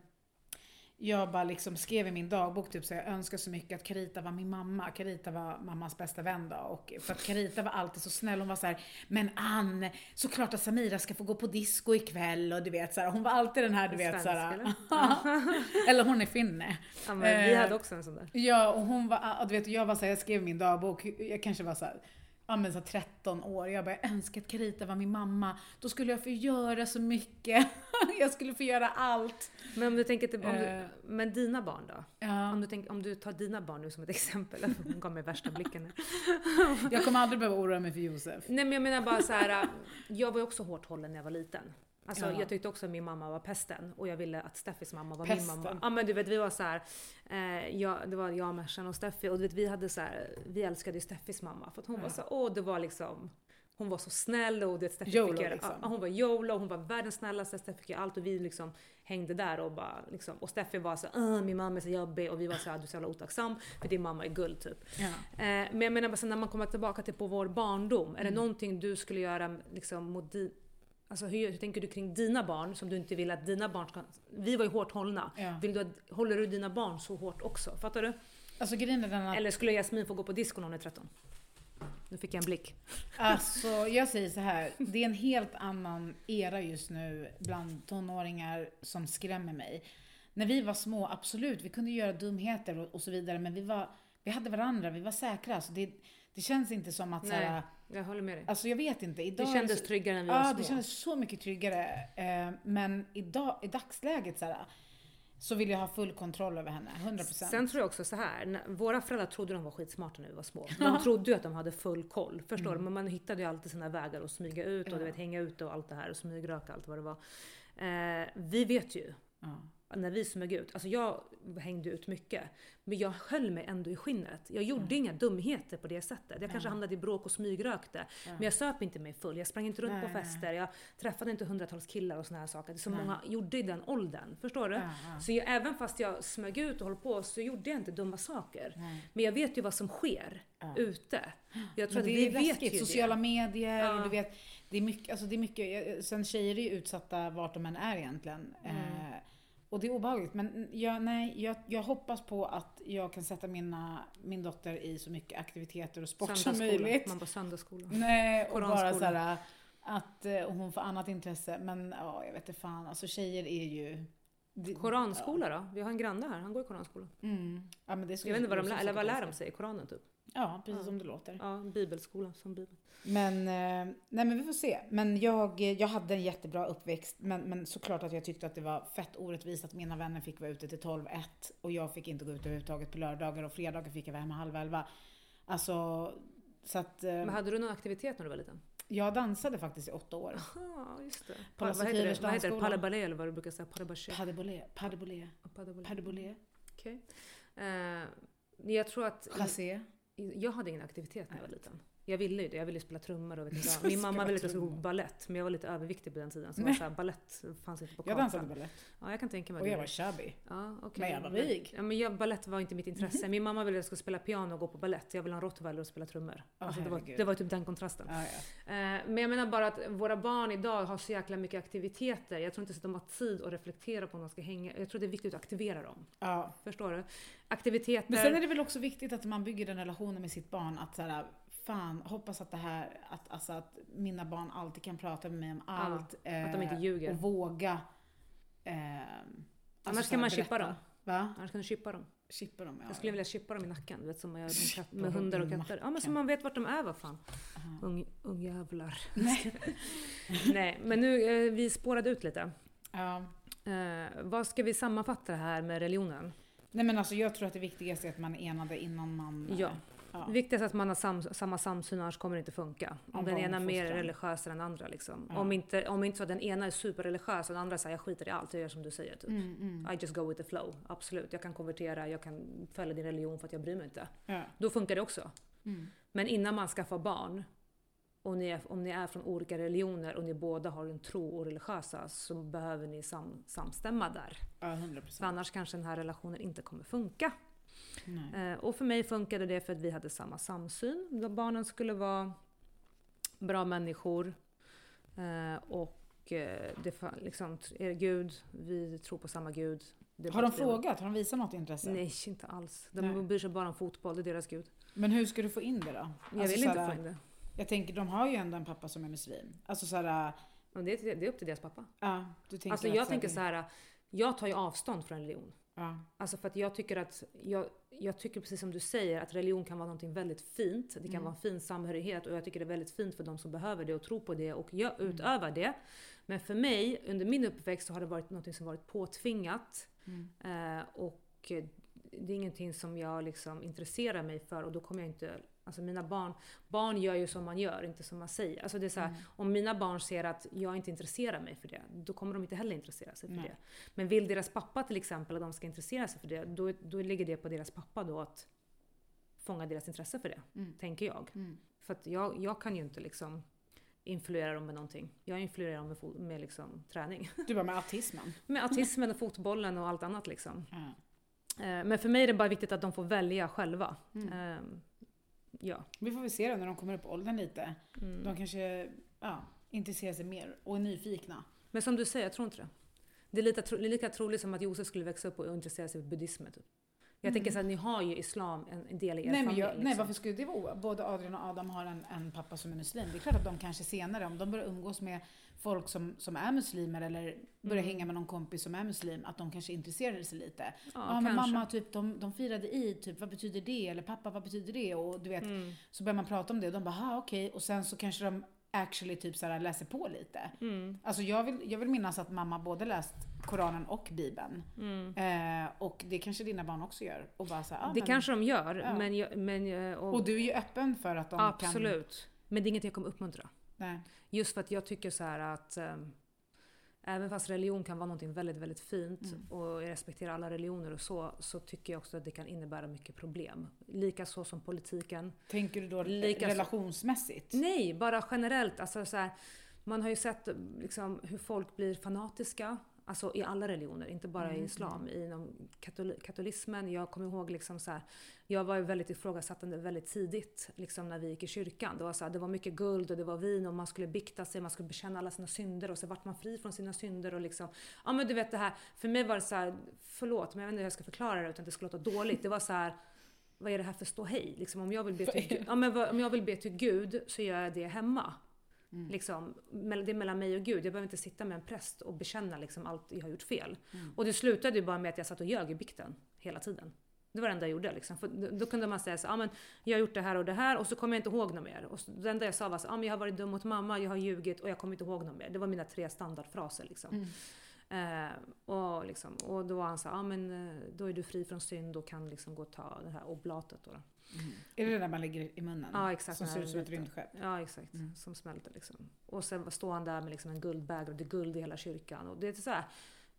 jag bara liksom skrev i min dagbok typ så jag önskar så mycket att Carita var min mamma. Carita var mammas bästa vän då. Och för att Carita var alltid så snäll. Hon var så här, men Ann, såklart att Samira ska få gå på disco ikväll och du vet så här, Hon var alltid den här du vet så här, eller? hon är finne. Ja, men vi Eh, hade också en sån där. Ja, och hon var, du vet, jag var så här, jag skrev i min dagbok, jag kanske var så här, ja men så här 13 år, jag bara, jag önskar att Carita var min mamma. Då skulle jag få göra så mycket. jag skulle få göra allt. Men om du tänker till, om Eh. du, men dina barn då? Ja, Om du, tänker, om du tar dina barn nu som ett exempel. Hon gav mig värsta blicken. jag kommer aldrig behöva oroa mig för Josef. Nej men jag menar bara så här. Jag var ju också hårt hållen när jag var liten. Alltså Ja. jag tyckte också att min mamma var pesten och jag ville att Steffis mamma var Pesten. min mamma. Ja men du vet vi var så här. Eh, jag, det var jag, Mersan och Steffi och du vet vi hade så här. Vi älskade ju Steffis mamma för att hon Ja. var så åh det var liksom hon var så snäll och du vet, Steffi YOLO, fick liksom. ja, hon var YOLO, hon var världens snällaste, Steffi fick göra allt och vi liksom hängde där och bara liksom, och Steffi var så "Åh, min mamma är så jobbig och vi var så här, du är så jävla otacksam för din mamma är guld typ. Ja. Eh, men jag menar bara sen när man kommer tillbaka till på vår barndom, är det någonting du skulle göra liksom mot di, Alltså hur, hur tänker du kring dina barn som du inte vill att dina barn ska... Vi var ju hårt hållna. Ja. Vill du att, håller du dina barn så hårt också? Fattar du? Alltså att, Eller skulle Jasmin få gå på disco när hon är 13? Nu fick jag en blick. alltså jag säger så här, det är en helt annan era just nu bland tonåringar som skrämmer mig. När vi var små, absolut, vi kunde göra dumheter och, och så vidare, men vi var, vi hade varandra, vi var säkra. Så det, det känns inte som att Nej, här, jag håller med dig. Alltså jag vet inte. Idag Det kändes så- tryggare när vi Ja, var små. det kändes så mycket tryggare. Eh, men idag, i dagsläget så, här, så vill jag ha full kontroll över henne. 100%. Sen tror jag också så här, våra föräldrar trodde de var skitsmarta när vi var små. De trodde ju att de hade full koll. Förstår du? Men man hittade ju alltid sina vägar att smyga ut och du Mm. Ja. vet, hänga ute och allt det här och smygröka allt vad det var. Eh, vi vet ju. ja. När vi smög ut, alltså jag hängde ut mycket. Men jag höll mig ändå i skinnet. Jag gjorde inga dumheter på det sättet. Jag kanske hamnade i bråk och smygrökte. Men jag söp inte mig full. Jag sprang inte runt på Nej, nej. fester. Jag träffade inte hundratals killar och såna här saker. Det är så Nej. många gjorde i den åldern. Förstår du? Ja, ja. Så jag, även fast jag smög ut och höll på så gjorde jag inte dumma saker. Nej. Men jag vet ju vad som sker Ja. ute. Jag tror Men att det vi är vet läskigt. ju Sociala det. medier, Ja. och du vet, det är mycket, alltså det är mycket, sen tjejer är ju utsatta vart de än är egentligen. Mm. Eh, och det är obehagligt. Men jag, nej, jag, jag hoppas på att jag kan sätta mina, min dotter i så mycket aktiviteter och sport som möjligt. Man på söndagsskola. Nej, och bara Koranskola. såhär att eh, hon får annat intresse. Men ja, jag vet inte fan. Alltså tjejer är ju... det- Koranskola då? Vi har en granne här, han går i koranskola. Ja. Mm. Ja, Jag vet inte vad de lär, eller vad lär de sig? Koranen typ? Ja, precis Ja. som det låter. Ja, bibelskola som bibel. Men, eh, nej men vi får se. Men jag, jag hade en jättebra uppväxt. Men, men såklart att jag tyckte att det var fett orättvist att mina vänner fick vara ute till 12-1 och jag fick inte gå ut överhuvudtaget på lördagar och fredagar fick jag vara hemma halv elva. Alltså, så att eh, Men hade du någon aktivitet när du var liten? jag dansade faktiskt i åtta år. Ja, just det. På vad heter det? Vad heter det? Palabalé eller vad du brukar säga? Palabaché? Pas de boulé, pas de boulé, pas de boulé, Okej. Eh, jag tror att... chassé. Jag hade ingen aktivitet när jag var liten. Jag ville ju det. Jag ville spela trummor och vet Så. Min mamma ville att jag skulle gå ballett. Men jag var lite överviktig på den tiden. Så var så här, ballett fanns inte på Jag kartan. dansade balett Ja, jag kan tänka mig och det. jag var chubby. Ja, okej. Men jag var rik. Ja, men jag, ballett var inte mitt intresse. Min mamma ville att jag skulle spela piano och gå på ballett. Jag ville ha en rottweiler och spela trummor. Åh, alltså, det, var, det var typ den kontrasten. Ja, ja. Eh, Men jag menar bara att våra barn idag har så jäkla mycket aktiviteter. Jag tror inte så att de har tid att reflektera på om de ska hänga. Jag tror det är viktigt att aktivera dem. ja. Förstår du? Aktiviteter. Men sen är det väl också viktigt att man bygger den relationen med sitt barn. Att såhär, fan, hoppas att det här, att, alltså att mina barn alltid kan prata med mig om allt. att de inte eh, ljuger. Och våga. Eh, alltså Annars så kan man chippa dem. Va? Annars kan du chippa dem. Chippa dem, ja. Jag skulle vilja chippa dem i nacken. Du vet som man gör med, katt, med hundar och katter. Ja men så man vet vart de är vad fan. Aha. Ung, ungjävlar. Nej. Nej men nu, eh, vi spårade ut lite. Ja. Eh, vad ska vi sammanfatta det här med religionen? Nej men alltså jag tror att det viktigaste är att man är enade innan man... eh, Ja. Ja. Det viktigaste är att man har sam, samma samsyn, annars kommer det inte funka. Om Om den ena är mer religiös än den andra. Liksom. Ja. Om, inte, om inte så att den ena är superreligiös och den andra säger jag skiter i allt, jag gör som du säger. Typ. Mm, mm. I just go with the flow. Absolut, jag kan konvertera, jag kan följa din religion för att jag bryr mig inte. Ja. Då funkar det också. Mm. Men innan man skaffar barn, och ni är, om ni är från olika religioner och ni båda har en tro och religiösa så behöver ni sam, samstämma där. Ja, 100 För procent. annars kanske den här relationen inte kommer funka. Nej. Eh, och för mig funkade det för att vi hade samma samsyn. Barnen skulle vara bra människor. Eh, och eh, det liksom, är Gud, vi tror på samma Gud. Har de frågat? Har de visat något intresse? Nej, inte alls. De Nej. bryr sig bara om fotboll, det är deras Gud. Men hur ska du få in det då? Jag Alltså vill inte såhär, få in det. Jag tänker, de har ju ändå en pappa som är muslim. Alltså såhär, Men det, är, det är upp till deras pappa. ja, du tänker Alltså jag så här, tänker så här. jag tar ju avstånd från religion. Ja, Alltså för att jag tycker att, jag, jag tycker precis som du säger att religion kan vara någonting väldigt fint. Det kan Mm. vara en fin samhörighet och jag tycker det är väldigt fint för de som behöver det och tror på det och jag Mm. utövar det. Men för mig, under min uppväxt så har det varit någonting som varit påtvingat. mm. Eh, och det är ingenting som jag liksom intresserar mig för och då kommer jag inte Alltså mina barn, barn gör ju som man gör, inte som man säger. Alltså det är så här, Mm. Om mina barn ser att jag inte intresserar mig för det, då kommer de inte heller intressera sig för Nej. det. Men vill deras pappa till exempel att de ska intressera sig för det, då, då ligger det på deras pappa då att fånga deras intresse för det, Mm. tänker jag. Mm. För att jag, jag kan ju inte liksom influera dem med någonting. Jag influerar dem med, med liksom träning. Du bara med autismen. Med autismen och fotbollen och allt annat liksom. Eh, Men för mig är det bara viktigt att de får välja själva. Mm. Ja. Vi får väl se då när de kommer upp åldern lite. Mm. De kanske ja, intresserar sig mer och är nyfikna. Men som du säger, jag tror inte det. Det är lika, tro, lika troligt som att Josef skulle växa upp och intressera sig för buddhismen. Typ. Jag tänker så att ni har ju islam en, del i er Mm. Nej, familj. jag, nej, liksom. varför skulle det vara Både Adrian och Adam har en, en pappa som är muslim. Det är klart att de kanske senare, om de börjar umgås med folk som, som är muslimer eller börjar Mm. hänga med någon kompis som är muslim, att de kanske intresserar sig lite. Ja, Ja, men kanske. mamma, typ, de, de firade i, typ, vad betyder det? Eller pappa, vad betyder det? Och du vet, Mm. så börjar man prata om det och de bara, okej. Och sen så kanske de actually typ så här läser på lite. Mm. Alltså jag vill, jag vill minnas att mamma både läst Koranen och Bibeln. Mm. Eh, och det kanske dina barn också gör. Och bara så här, ah, det men, kanske de gör, Ja. men, jag, men och, Och du är ju öppen för att de kan... absolut. Men det är inget jag kommer uppmuntra. Nej. Just för att jag tycker så här att ehm, Även fast religion kan vara någonting väldigt, väldigt fint och jag respekterar alla religioner och så, så tycker jag också att det kan innebära mycket problem. Likaså som politiken. Tänker du då Lika så- relationsmässigt? Nej, bara generellt. Alltså, så här, man har ju sett liksom, hur folk blir fanatiska. Alltså i alla religioner, inte bara i islam. Inom katol- katolismen. Jag kommer ihåg liksom så här, jag var ju väldigt ifrågasättande väldigt tidigt liksom när vi gick i kyrkan. Det var, så här, det var mycket guld och det var vin och man skulle bikta sig, man skulle bekänna alla sina synder och så vart man fri från sina synder och liksom, ja men du vet det här, för mig var det så här, förlåt men jag vet inte hur jag ska förklara det utan att det ska låta dåligt. Det var så här, vad är det här för ståhej? Liksom, om, jag vill be till, Gud- ja, men om jag vill be till Gud så gör jag det hemma. Liksom, mell- det är mellan mig och Gud. Jag behöver inte sitta med en präst och bekänna liksom allt jag har gjort fel. Och det slutade ju bara med att jag satt och ljög i bikten hela tiden. Det var det enda jag gjorde. Liksom. För då- kunde man säga så, ah, men jag har gjort det här och det här och så kommer jag inte ihåg något mer. Och så, det enda jag sa var så, ah, men jag har varit dum mot mamma, jag har ljugit och jag kommer inte ihåg något mer. Det var mina tre standardfraser. Liksom. Eh, och, liksom, och då var han så, ah, men eh, då är du fri från synd och kan liksom gå och ta det här oblatet. Då. Är det det där man lägger i munnen? Ja, exakt. Som ser ut som ett rymdskepp? Ja, exakt. Mm. Som smälter liksom. Och sen står han där med liksom en guldbägare och det är guld i hela kyrkan. Och det är så här,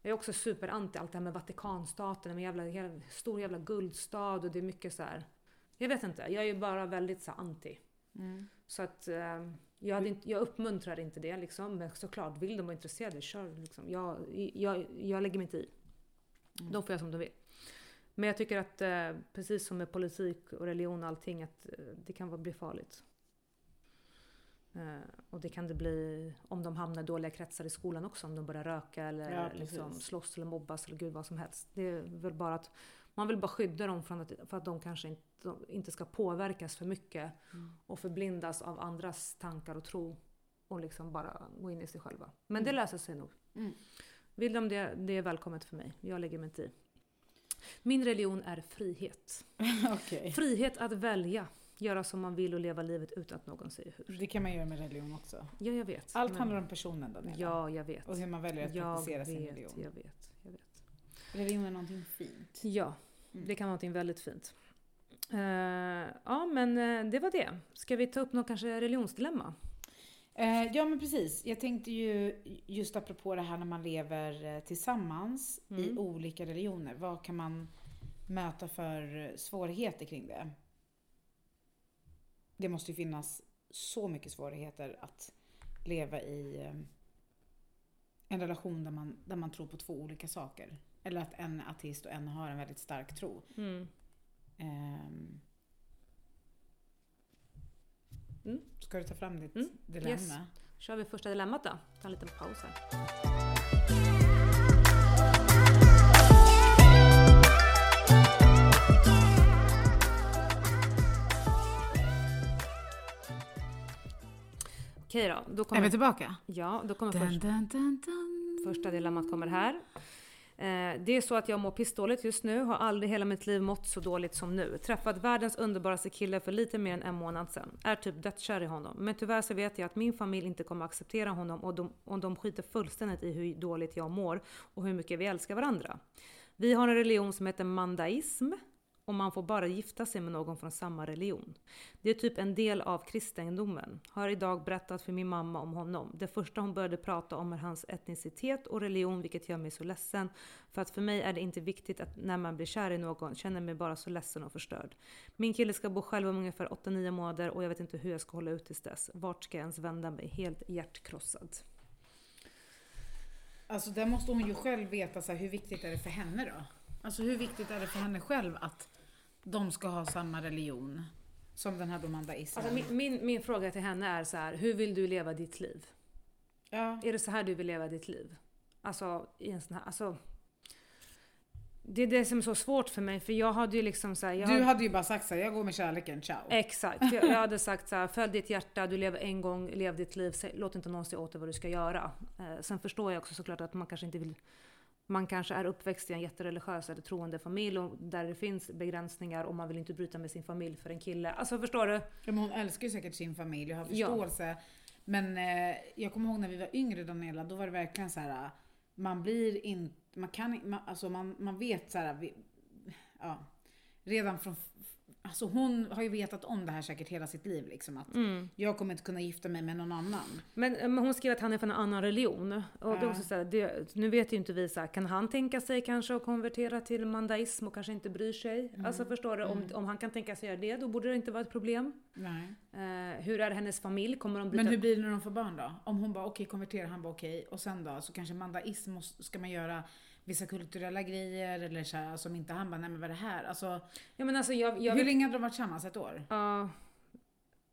jag är också superanti allt det här med Vatikanstaten, en jävla, jävla, stor jävla guldstad och det är mycket så här. Jag vet inte, jag är ju bara väldigt så här, anti. Mm. Så att eh, jag, inte, jag uppmuntrar inte det liksom. Men såklart, vill de vara intresserade, kör liksom. Jag, jag, jag lägger mig inte i. Mm. De får göra som de vill. Men jag tycker att eh, precis som med politik och religion och allting, att eh, det kan bli farligt. Eh, och det kan det bli om de hamnar i dåliga kretsar i skolan också, om de börjar röka eller Ja, liksom slåss eller mobbas eller gud vad som helst. Det är väl bara att man vill bara skydda dem från att, för att de kanske inte, de inte ska påverkas för mycket Mm. och förblindas av andras tankar och tro och liksom bara gå in i sig själva. Men det löser sig nog. Mm. Vill de det, det är välkommet för mig. Jag lägger mig inte i. Min religion är frihet. Okej. Frihet att välja, göra som man vill och leva livet utan att någon säger hur. Det kan man göra med religion också. Ja, jag vet. Allt men- handlar om personen Daniela. Ja, jag vet. Och hur man väljer att Jag praktisera sin religion. jag vet, jag vet. Religion är någonting fint. Ja, Mm. det kan vara någonting väldigt fint. Eh, ja, men eh, det var det. Ska vi ta upp något kanske religionsdilemma? Eh, ja men precis. Jag tänkte ju just apropå det här när man lever eh, tillsammans i Mm. olika religioner. Vad kan man möta för svårigheter kring det? Det måste ju finnas så mycket svårigheter att leva i eh, en relation där man, där man tror på två olika saker. Eller att en är ateist och en har en väldigt stark tro. Mm. Ehm. Mm. Ska du ta fram ditt Mm, dilemma? yes. kör vi första dilemmat då. Ta en liten paus här. Okej då, då Är kommer, vi tillbaka? ja, då kommer Dun, först, dun, dun. första dilemmat kommer här. Eh, det är så att jag mår pissdåligt just nu, har aldrig hela mitt liv mått så dåligt som nu. Träffat världens underbaraste kille för lite mer än en månad sedan. Är typ dödskär i honom. Men tyvärr så vet jag att min familj inte kommer acceptera honom och de, och de skiter fullständigt i hur dåligt jag mår och hur mycket vi älskar varandra. Vi har en religion som heter mandaism och man får bara gifta sig med någon från samma religion. Det är typ en del av kristendomen. Har idag berättat för min mamma om honom. Det första hon började prata om är hans etnicitet och religion, vilket gör mig så ledsen. För att för mig är det inte viktigt att när man blir kär i någon känner mig bara så ledsen och förstörd. Min kille ska bo själv om ungefär 8-9 månader och jag vet inte hur jag ska hålla ut tills dess. Vart ska jag ens vända mig? Helt hjärtkrossad. Alltså där måste hon ju själv veta så här, hur viktigt är det för henne då? Alltså hur viktigt är det för henne själv att de ska ha samma religion som den här domandaismen? Alltså min, min, min fråga till henne är så här, hur vill du leva ditt liv? ja. Är det så här du vill leva ditt liv? Alltså, i en sån här, alltså, det är det som är så svårt för mig, för jag hade ju liksom så här, jag Du hade ju bara sagt så här, jag går med kärleken, ciao. Exakt. Jag, jag hade sagt så här, följ ditt hjärta, du lever en gång, lev ditt liv, låt inte någon säga åt dig vad du ska göra. Eh, sen förstår jag också såklart att man kanske inte vill man kanske är uppväxt i en jättereligiös eller troende familj och där det finns begränsningar och man vill inte bryta med sin familj för en kille. Alltså förstår du? Ja, men hon älskar ju säkert sin familj och har Ja. förståelse. Men eh, jag kommer ihåg när vi var yngre Daniela, då var det verkligen så här. Man blir inte, man kan man, alltså man, man vet så här, vi, ja, redan från Alltså hon har ju vetat om det här säkert hela sitt liv liksom att Mm. jag kommer inte kunna gifta mig med någon annan. Men, men hon skrev att han är från en annan religion. Och det är Ja. också så här, det, nu vet ju inte vi så här, kan han tänka sig kanske att konvertera till mandaism och kanske inte bryr sig? Mm. Alltså förstår du, om, om han kan tänka sig göra det, då borde det inte vara ett problem. Nej. Eh, hur är hennes familj? Kommer de byta? Men hur blir det när de får barn då? Om hon bara okej konverterar, han bara okej. Och sen då? Så kanske mandaism måste, ska man göra vissa kulturella grejer eller så här, som inte han bara nej men vad är det här? Alltså, Ja men alltså jag, jag hur vet, länge hade de varit tillsammans? Ett år? ja,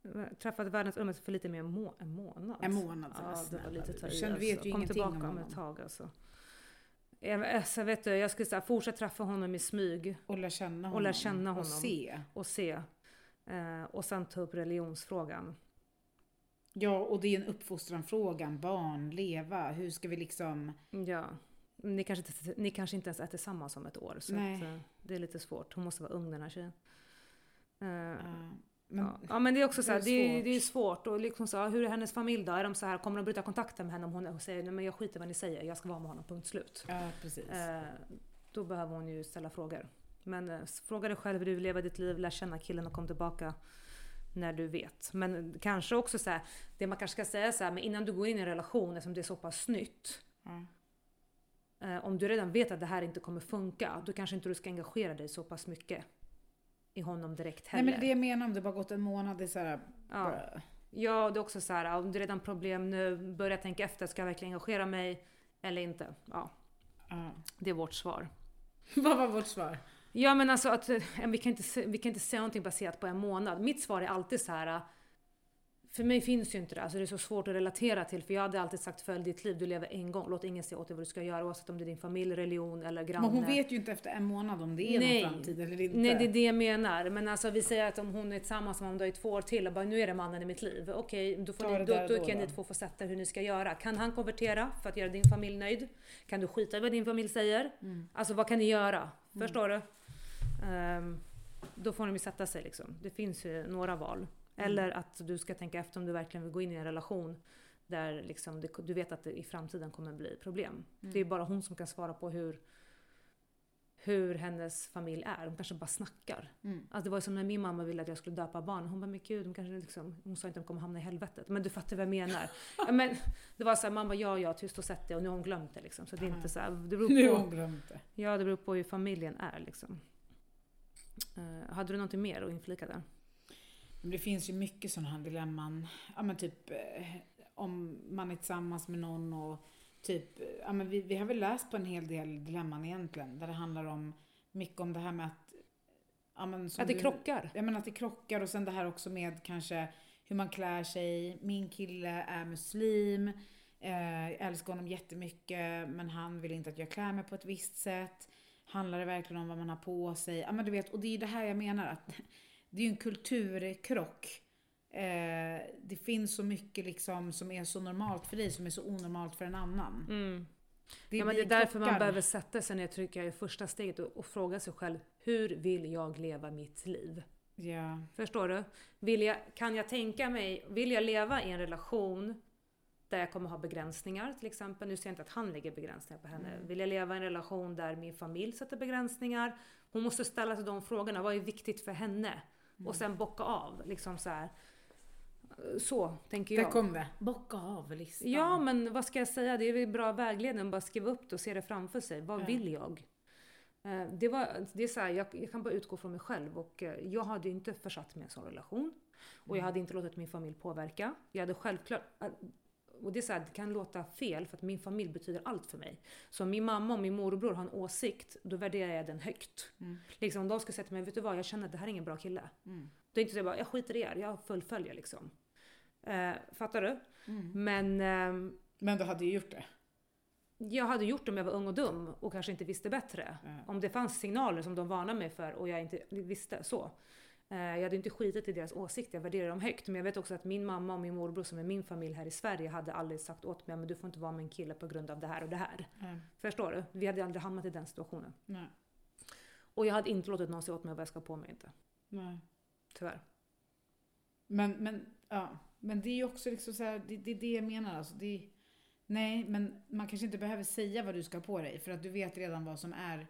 jag träffade världens ummet för lite mer än må, en månad. En månad? Ja, det var lite ta i, alltså. vet ju Kom tillbaka om ett tag alltså. Jag, alltså, vet du, jag skulle säga fortsätt träffa honom i smyg Och lära känna honom. Och lära känna honom. Och se. och se. Eh, och sen ta upp religionsfrågan. Ja, och det är en uppfostranfrågan. Barn, leva. Hur ska vi liksom... Ja. Ni kanske, inte, ni kanske inte ens är tillsammans om ett år. Så att, eh, det är lite svårt. Hon måste vara ung den här tjejen. Eh, ja, men, ja. ja men det är också så här, det det är svårt. det är svårt. Och liksom så, hur är hennes familj då? Är de så här, kommer de bryta kontakten med henne om hon säger nej men jag skiter vad ni säger, jag ska vara med honom, punkt slut. ja, precis. Eh, då behöver hon ju ställa frågor. Men eh, fråga dig själv hur du vill leva ditt liv, lär känna killen och kom tillbaka när du vet. Men kanske också så här, det man kanske ska säga så här, men innan du går in i en relation, eftersom det är så pass nytt. ja. Eh, om du redan vet att det här inte kommer funka, då kanske inte du ska engagera dig så pass mycket i honom direkt Nej heller. men det jag menar om det bara gått en månad, det är så här, ja. ja, det är också så här, om det är redan problem nu, börja tänka efter, ska jag verkligen engagera mig eller inte? Ja, ja. det är vårt svar. Vad var vårt svar? Ja men alltså att eh, vi kan, inte, vi kan inte säga någonting baserat på en månad. Mitt svar är alltid så här. För mig finns ju inte det. Alltså det är så svårt att relatera till. För jag hade alltid sagt följ ditt liv, du lever en gång. Låt ingen säga åt dig vad du ska göra oavsett om det är din familj, religion eller granne. Men hon vet ju inte efter en månad om det är Nej. någon framtid eller inte. Nej det är det jag menar. Men alltså vi säger att om hon är tillsammans med honom i två år till och bara nu är det mannen i mitt liv. Okej, då, får ni, då, då då kan ni två få sätta hur ni ska göra. Kan han konvertera för att göra din familj nöjd? Kan du skita i vad din familj säger? Mm. Alltså vad kan ni göra? Förstår du? Ehm, då får de ju sätta sig liksom. Det finns ju några val. Eller att du ska tänka efter om du verkligen vill gå in i en relation där liksom det, du vet att det i framtiden kommer bli problem. Det är bara hon som kan svara på hur, hur hennes familj är. De kanske bara snackar. Mm. Alltså det var som när min mamma ville att jag skulle döpa barn. Hon bara, men gud, de kanske liksom, hon sa inte att de kommer hamna i helvetet. Men du fattar vad jag menar. ja, men, det var så här, mamma ja, ja, tyst och sett det och nu har hon glömt det liksom. Så det är inte så här, det beror Nu har på, hon glömt det. ja, det beror på hur familjen är liksom. Eh, hade du någonting mer att inflika där? Men det finns ju mycket sådana här dilemman. Ja men typ eh, om man är tillsammans med någon och typ, ja men vi, vi har väl läst på en hel del dilemman egentligen. Där det handlar om mycket om det här med att... Ja, men Att det du- krockar? Ja men att det krockar och sen det här också med kanske hur man klär sig. Min kille är muslim. Eh, jag älskar honom jättemycket men han vill inte att jag klär mig på ett visst sätt. Handlar det verkligen om vad man har på sig? Ja men du vet, och det är ju det här jag menar att det är ju en kulturkrock. Eh, det finns så mycket liksom som är så normalt för dig som är så onormalt för en annan. Mm. Det ja, men det är därför man krockar. behöver sätta sig ner, trycka i första steget och, och fråga sig själv, hur vill jag leva mitt liv? Ja. Förstår du? Vill jag, kan jag tänka mig, vill jag leva i en relation där jag kommer ha begränsningar till exempel. Nu ser jag inte att han lägger begränsningar på henne. Mm. Vill jag leva i en relation där min familj sätter begränsningar? Hon måste ställa sig de frågorna. Vad är viktigt för henne? Mm. Och sen bocka av. Liksom så här. Så tänker Där jag. kom det. Bocka av listan. Ja, men vad ska jag säga? Det är väl bra vägledning. Bara skriva upp det och se det framför sig. Vad Ja. vill jag? Eh, Det, var, det är så här, jag, jag kan bara utgå från mig själv och eh, jag hade ju inte försatt mig i en sån relation. Och jag hade inte låtit min familj påverka. Jag hade självklart... eh, Och det, är så här, det kan låta fel för att min familj betyder allt för mig. Så om min mamma och min morbror har en åsikt, då värderar jag den högt. Mm. Liksom om de ska säga till mig, vet du vad, jag känner att det här är ingen bra kille. Mm. Då är det inte så jag bara, jag skiter i er, jag fullföljer liksom. Eh, fattar du? Mm. Men ehm, Men du hade ju gjort det. jag hade gjort det om jag var ung och dum och kanske inte visste bättre. Om det fanns signaler som de varnade mig för och jag inte visste så. Eh, Jag hade inte skitit i deras åsikter, jag värderar dem högt. Men jag vet också att min mamma och min morbror som är min familj här i Sverige hade aldrig sagt åt mig men du får inte vara med en kille på grund av det här och det här. Ja. Förstår du? Vi hade aldrig hamnat i den situationen. Nej. Och jag hade inte låtit någon säga åt mig vad jag ska på mig inte. Nej. Tyvärr. Men, men, ja. men det är ju också liksom så här, det, det är det jag menar. Alltså, det, är- nej, men man kanske inte behöver säga vad du ska på dig för att du vet redan vad som är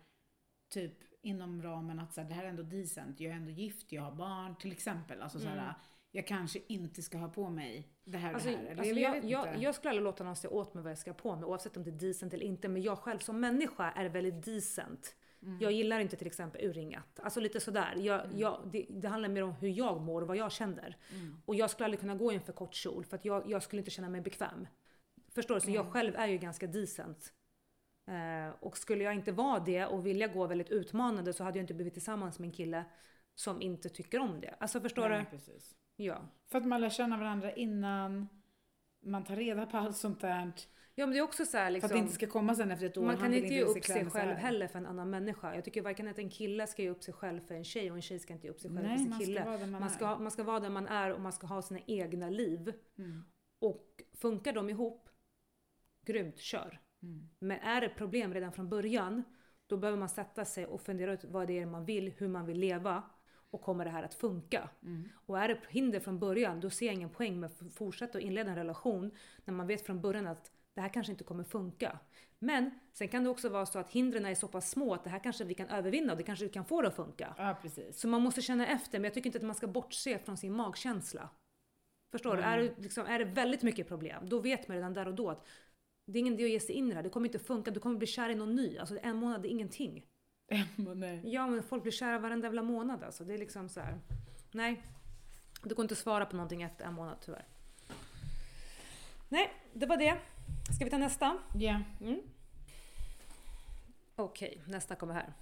typ inom ramen att så här, det här är ändå decent, jag är ändå gift, jag har barn till exempel. Alltså så här, jag kanske inte ska ha på mig det här Alltså, det här. Eller alltså jag, jag, jag, jag skulle aldrig låta någon säga åt mig vad jag ska ha på mig oavsett om det är decent eller inte. Men jag själv som människa är väldigt decent. Mm. Jag gillar inte till exempel urringat. Alltså lite sådär. Jag, Mm. jag, det, det handlar mer om hur jag mår och vad jag känner. Och jag skulle aldrig kunna gå i en för kort kjol för att jag, jag skulle inte känna mig bekväm. Förstår du? Så Mm. jag själv är ju ganska decent. Eh, och skulle jag inte vara det och vilja gå väldigt utmanande så hade jag inte blivit tillsammans med en kille som inte tycker om det. Alltså förstår Nej, du? precis. Ja. För att man lär känna varandra innan, man tar reda på allt sånt där. Ja men det är också så här För liksom. att det inte ska komma sen efter ett år. Man kan inte ge upp sig själv heller för en annan människa. Jag tycker varken att en kille ska ge upp sig själv för en tjej och en tjej ska inte ge upp sig själv Nej, för sin man ska kille. vara där man man, är. ska, man ska vara där man är och man ska ha sina egna liv. Mm. Och funkar de ihop, grymt, kör. Mm. Men är det problem redan från början, då behöver man sätta sig och fundera ut vad det är man vill, hur man vill leva och kommer det här att funka? Mm. Och är det hinder från början, då ser jag ingen poäng med att fortsätta att inleda en relation när man vet från början att det här kanske inte kommer funka. Men sen kan det också vara så att hindren är så pass små att det här kanske vi kan övervinna och det kanske vi kan få det att funka. Ja, precis. Så man måste känna efter, men jag tycker inte att man ska bortse från sin magkänsla. Förstår du? Är det, liksom, är det väldigt mycket problem, då vet man redan där och då att det är ingen idé att ge sig in i det här. Det kommer inte funka. Du kommer bli kär i någon ny. Alltså en månad är ingenting. Nej. Ja, men folk blir kära varenda jävla månad alltså. Det är liksom så här. Nej. Det går inte att svara på någonting efter en månad tyvärr. Nej, det var det. Ska vi ta nästa? Ja. Mm. Okej, nästa kommer här.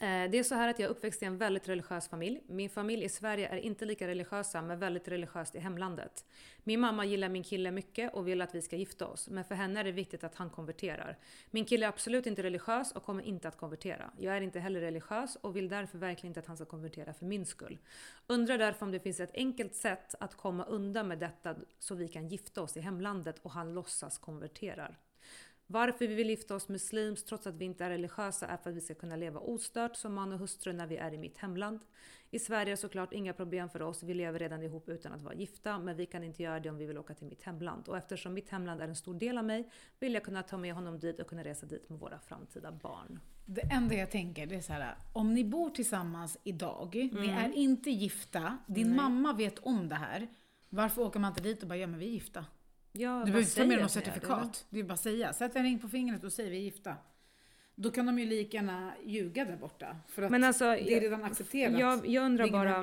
Eh, det är så här att jag är uppväxt i en väldigt religiös familj. Min familj i Sverige är inte lika religiösa, men väldigt religiöst i hemlandet. Min mamma gillar min kille mycket och vill att vi ska gifta oss, men för henne är det viktigt att han konverterar. Min kille är absolut inte religiös och kommer inte att konvertera. Jag är inte heller religiös och vill därför verkligen inte att han ska konvertera för min skull. Undrar därför om det finns ett enkelt sätt att komma undan med detta så vi kan gifta oss i hemlandet och han låtsas konverterar. Varför vi vill gifta oss muslims trots att vi inte är religiösa är för att vi ska kunna leva ostört som man och hustru när vi är i mitt hemland. I Sverige är såklart inga problem för oss, vi lever redan ihop utan att vara gifta, men vi kan inte göra det om vi vill åka till mitt hemland. Och eftersom mitt hemland är en stor del av mig vill jag kunna ta med honom dit och kunna resa dit med våra framtida barn. Det enda jag tänker det är så här, om ni bor tillsammans idag, ni Mm. är inte gifta, din mamma vet om det här. Varför åker man inte dit och bara, ja men vi är gifta? Ja, Du behöver inte ta med något er? certifikat. Det är bara att säga. Sätt en ring på fingret och säg vi är gifta. Då kan de ju lika gärna ljuga där borta. För att Men alltså, det är redan accepterat. jag, jag undrar bara...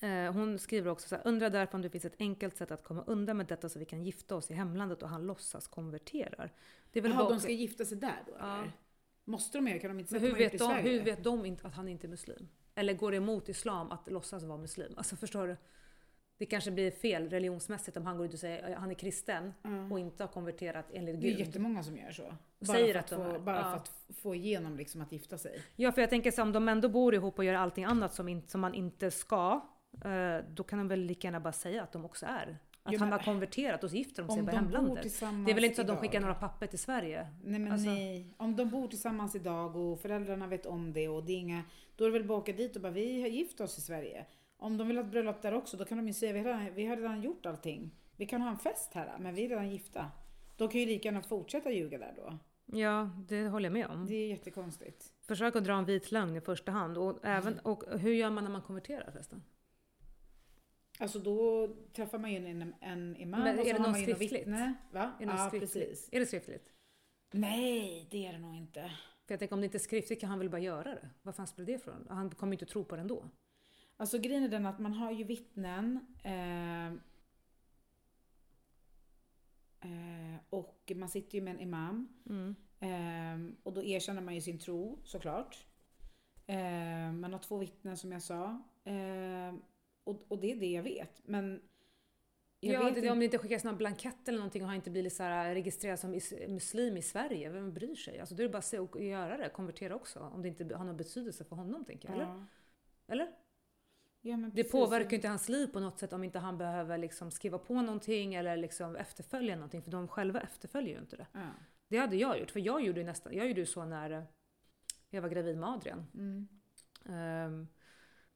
Eh, hon skriver också så här, undrar därför om det finns ett enkelt sätt att komma undan med detta så vi kan gifta oss i hemlandet och han låtsas konverterar. Det är väl Jaha, bara de ska gifta sig där då Ja. eller? Måste de göra? Kan de inte hur vet, de, hur vet de inte att han inte är muslim? Eller går det emot islam att låtsas vara muslim? Alltså förstår du? Det kanske blir fel religionsmässigt om han går ut och säger att han är kristen Ja. och inte har konverterat enligt Det är Gud. jättemånga som gör så. Bara, Säger för att att, få, bara ja. för att få igenom liksom att gifta sig. Ja, för jag tänker så om de ändå bor ihop och gör allting annat som, in, som man inte ska, eh, då kan de väl lika gärna bara säga att de också är. Att Jo, han har konverterat och så gifter de sig på hemlandet. Det är väl inte så att de skickar några papper till Sverige? Nej men Alltså- nej. Om de bor tillsammans idag och föräldrarna vet om det och det är inga... Då är det väl bara att åka dit och bara vi har gift oss i Sverige. Om de vill ha ett bröllop där också då kan de ju säga vi har vi har redan gjort allting. Vi kan ha en fest här men vi är redan gifta. De kan ju lika gärna fortsätta ljuga där då. Ja, det håller jag med om. Det är jättekonstigt. Försök att dra en vit lögn i första hand. Och, även, och hur gör man när man konverterar förresten? Alltså då träffar man ju en, en imam Men och är så det har man ju något vittne. Va? Är det, ja, skriftligt? precis. är det skriftligt? Nej, det är det nog inte. För jag tänker om det inte är skriftligt kan han väl bara göra det? Vad fan spelar det för roll? Han kommer ju inte tro på det ändå. Alltså grejen är den att man har ju vittnen. Eh, eh, och man sitter ju med en imam. Mm. Eh, och då erkänner man ju sin tro såklart. Eh, man har två vittnen som jag sa. Eh, och, och det är det jag vet. Men jag ja, vet det, inte. om det inte skickas någon blankett eller någonting och han inte blir så här registrerad som muslim i Sverige, vem bryr sig? Alltså då är det bara att se och göra det, konvertera också. Om det inte har någon betydelse för honom, tänker jag. Eller? Ja. eller? Ja, Det påverkar ju inte hans liv på något sätt om inte han behöver liksom skriva på någonting eller liksom efterfölja någonting, för de själva efterföljer ju inte det. Ja. Det hade jag gjort, för jag gjorde ju nästan, jag gjorde ju så när jag var gravid med Adrian. Mm. Ehm,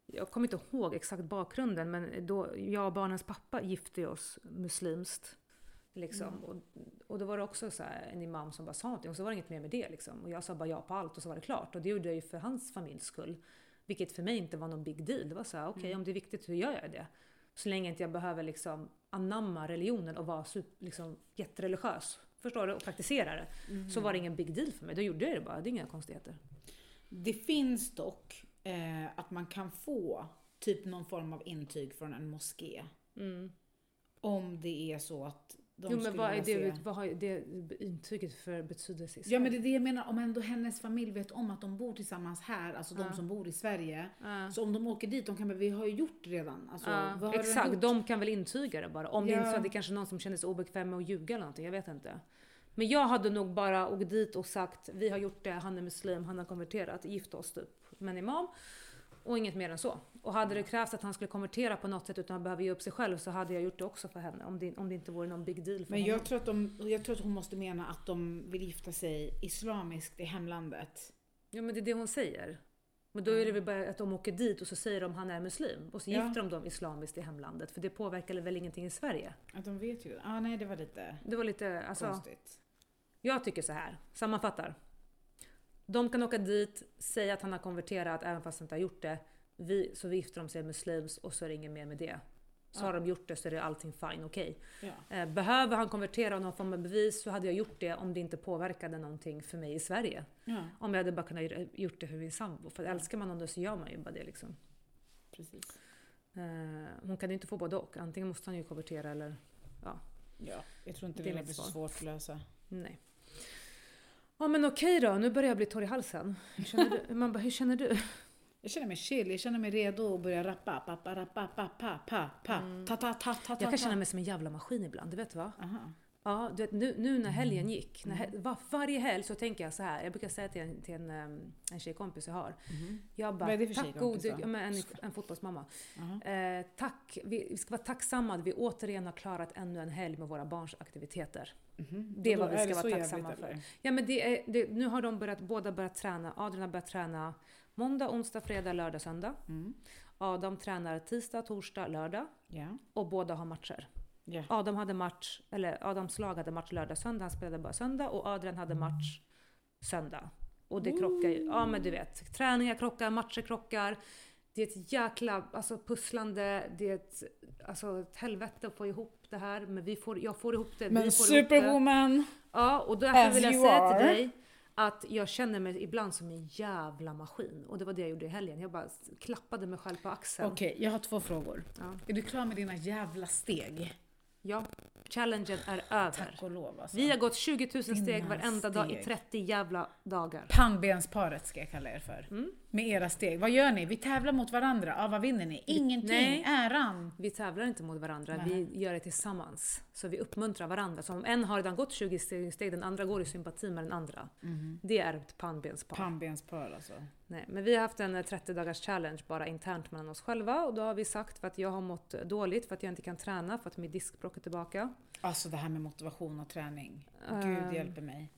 jag kommer inte ihåg exakt bakgrunden, men då jag och barnens pappa gifte oss muslimskt. Liksom. Och, och då var det också så här, en imam som bara sa någonting och så var det inget mer med det. Liksom. Och jag sa bara ja på allt och så var det klart. Och det gjorde jag ju för hans familjs skull. Vilket för mig inte var någon big deal. Det var så här, okej okay, om det är viktigt hur gör jag det? Så länge inte jag behöver liksom anamma religionen och vara super, liksom, jättereligiös. Förstår du? Och praktisera det. Så var det ingen big deal för mig. Då gjorde jag det bara. Det är inga konstigheter. Det finns dock eh, att man kan få typ någon form av intyg från en moské. Mm. Om det är så att de Jo men vad, är det, se- vad har det intyget för betydelse i Ja men det är det jag menar, om ändå hennes familj vet om att de bor tillsammans här, alltså de som bor i Sverige. Ja. Så om de åker dit, de kan väl, vi har ju gjort redan. Alltså, de exakt, gjort? de kan väl intyga det bara. Om det Ja. inte är så att det är kanske någon som känner sig obekväm med att ljuga eller någonting, jag vet inte. Men jag hade nog bara åkt dit och sagt, vi har gjort det, han är muslim, han har konverterat, gift oss typ med en imam. Och inget mer än så. Och hade det krävts att han skulle konvertera på något sätt utan att behöva ge upp sig själv så hade jag gjort det också för henne. Om det, om det inte vore någon big deal för Men honom. jag tror, att de, jag tror att hon måste mena att de vill gifta sig islamiskt i hemlandet. Ja men det är det hon säger. Men då är det väl bara att de åker dit och så säger de han är muslim. Och så Ja. gifter de dem islamiskt i hemlandet. För det påverkar väl ingenting i Sverige. Att de vet ju. Ah, nej, det var lite Det var lite, alltså. konstigt. Jag tycker så här, sammanfattar. De kan åka dit, säga att han har konverterat även fast han inte har gjort det. Vi, så gifter de sig muslims och så är det inget mer med det. Så Ja. har de gjort det så är det allting fine, okej. Ja. Eh, Behöver han konvertera av någon form av bevis så hade jag gjort det om det inte påverkade någonting för mig i Sverige. ja, Om jag hade bara kunnat gjort det för min sambo. För älskar man någon så gör man ju bara det liksom. precis. Eh, Hon kan ju inte få både och. Antingen måste han ju konvertera eller Ja, jag tror inte Det det, är så svårt att lösa. nej. Ja men okej då, nu börjar jag bli torr i halsen. Hur känner du? Man bara, hur känner du? Jag känner mig chill, jag känner mig redo att börja rappa. Pa, pa, rappa, pa, pa, pa, pa. Ta, ta, ta, ta, ta, Jag kan känna mig som en jävla maskin ibland, du vet va? Aha. Ja, du vet, nu, nu när helgen gick, när hel, var, varje helg så tänker jag så här. Jag brukar säga till en, till en, em, en tjejkompis jag har. Jag bara, Vad är det för tack gode, ja, men en, en fotbollsmamma. Aha. Eh, tack, vi, vi ska vara tacksamma att vi återigen har klarat ännu en helg med våra barns aktiviteter. Mhm. Det är vad vi ska vara tacksamma jävligt, för. eller? Ja men det är, det, nu har de börjat, båda börjat träna. Adrian har börjat träna måndag, onsdag, fredag, lördag, söndag. Mm. Adam tränar tisdag, torsdag, lördag. Ja. Och båda har matcher. Ja. Adam hade match, eller Adams lag hade match lördag, söndag. Han spelade bara söndag. Och Adrian hade match söndag. Och det krockar ju. Ja men du vet. Träningar krockar, matcher krockar. Det är ett jäkla alltså, pusslande. Det är ett, alltså, ett helvete att få ihop det här. Men vi får, jag får ihop det. Men superwoman! Ja, och därför As vill jag säga are. till dig att jag känner mig ibland som en jävla maskin. Och det var det jag gjorde i helgen. Jag bara klappade mig själv på axeln. Okej, jag har två frågor. Ja. Är du klar med dina jävla steg? Ja, challengen är över. Tack och lov alltså. Vi har gått 20 000 steg Dina varenda dag i steg. 30 jävla dagar. Pannbensparet ska jag kalla er för. Mm. Med era steg. Vad gör ni? Vi tävlar mot varandra. Ja, vad vinner ni? Ingenting. nej. Äran. Vi tävlar inte mot varandra, Nej. vi gör det tillsammans. Så vi uppmuntrar varandra. Så om en har redan gått 20 steg, den andra går i sympati med den andra. Det är ett pannbenspar. Pannbenspar alltså. Nej, men vi har haft en eh, 30 dagars challenge bara internt mellan oss själva och då har vi sagt för att jag har mått dåligt för att jag inte kan träna för att mitt diskbråck är tillbaka. Alltså det här med motivation och träning. Ehm. Gud hjälper mig.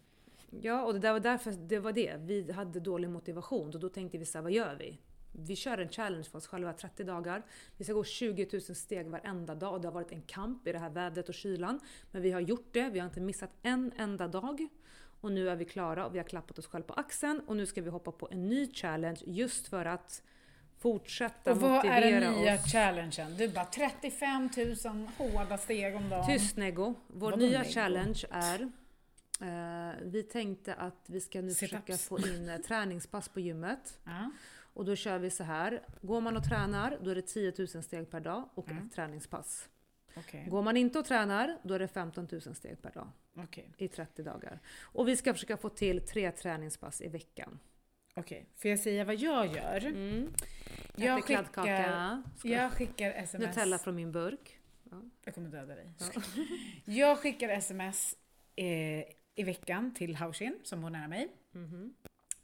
Ja, och det där var därför det var det. Vi hade dålig motivation och då tänkte vi så här, vad gör vi? Vi kör en challenge för oss själva 30 dagar. Vi ska gå 20 000 steg varenda dag och det har varit en kamp i det här vädret och kylan. Men vi har gjort det, vi har inte missat en enda dag. Och nu är vi klara och vi har klappat oss själva på axeln och nu ska vi hoppa på en ny challenge just för att fortsätta Och vad är motivera den nya oss. challengen? Du bara 35 000 hårda steg om dagen. Tyst Nego. Vår Vadå nya Nego? challenge är eh, vi tänkte att vi ska nu försöka få in eh, träningspass på gymmet. Ja. Och då kör vi så här. Går man och tränar, då är det 10 000 steg per dag och Mm. ett träningspass. Okej. Går man inte och tränar, då är det 15 000 steg per dag Okej. i 30 dagar. Och vi ska försöka få till tre träningspass i veckan. Okej. Får jag säga vad jag gör? Mm. Jag Äter kladdkaka, skickar, ska- jag skickar sms. Nutella från min burk. Jag kommer döda dig. Ja. Jag skickar sms eh, i veckan till Haushin som bor nära mig. Mhm.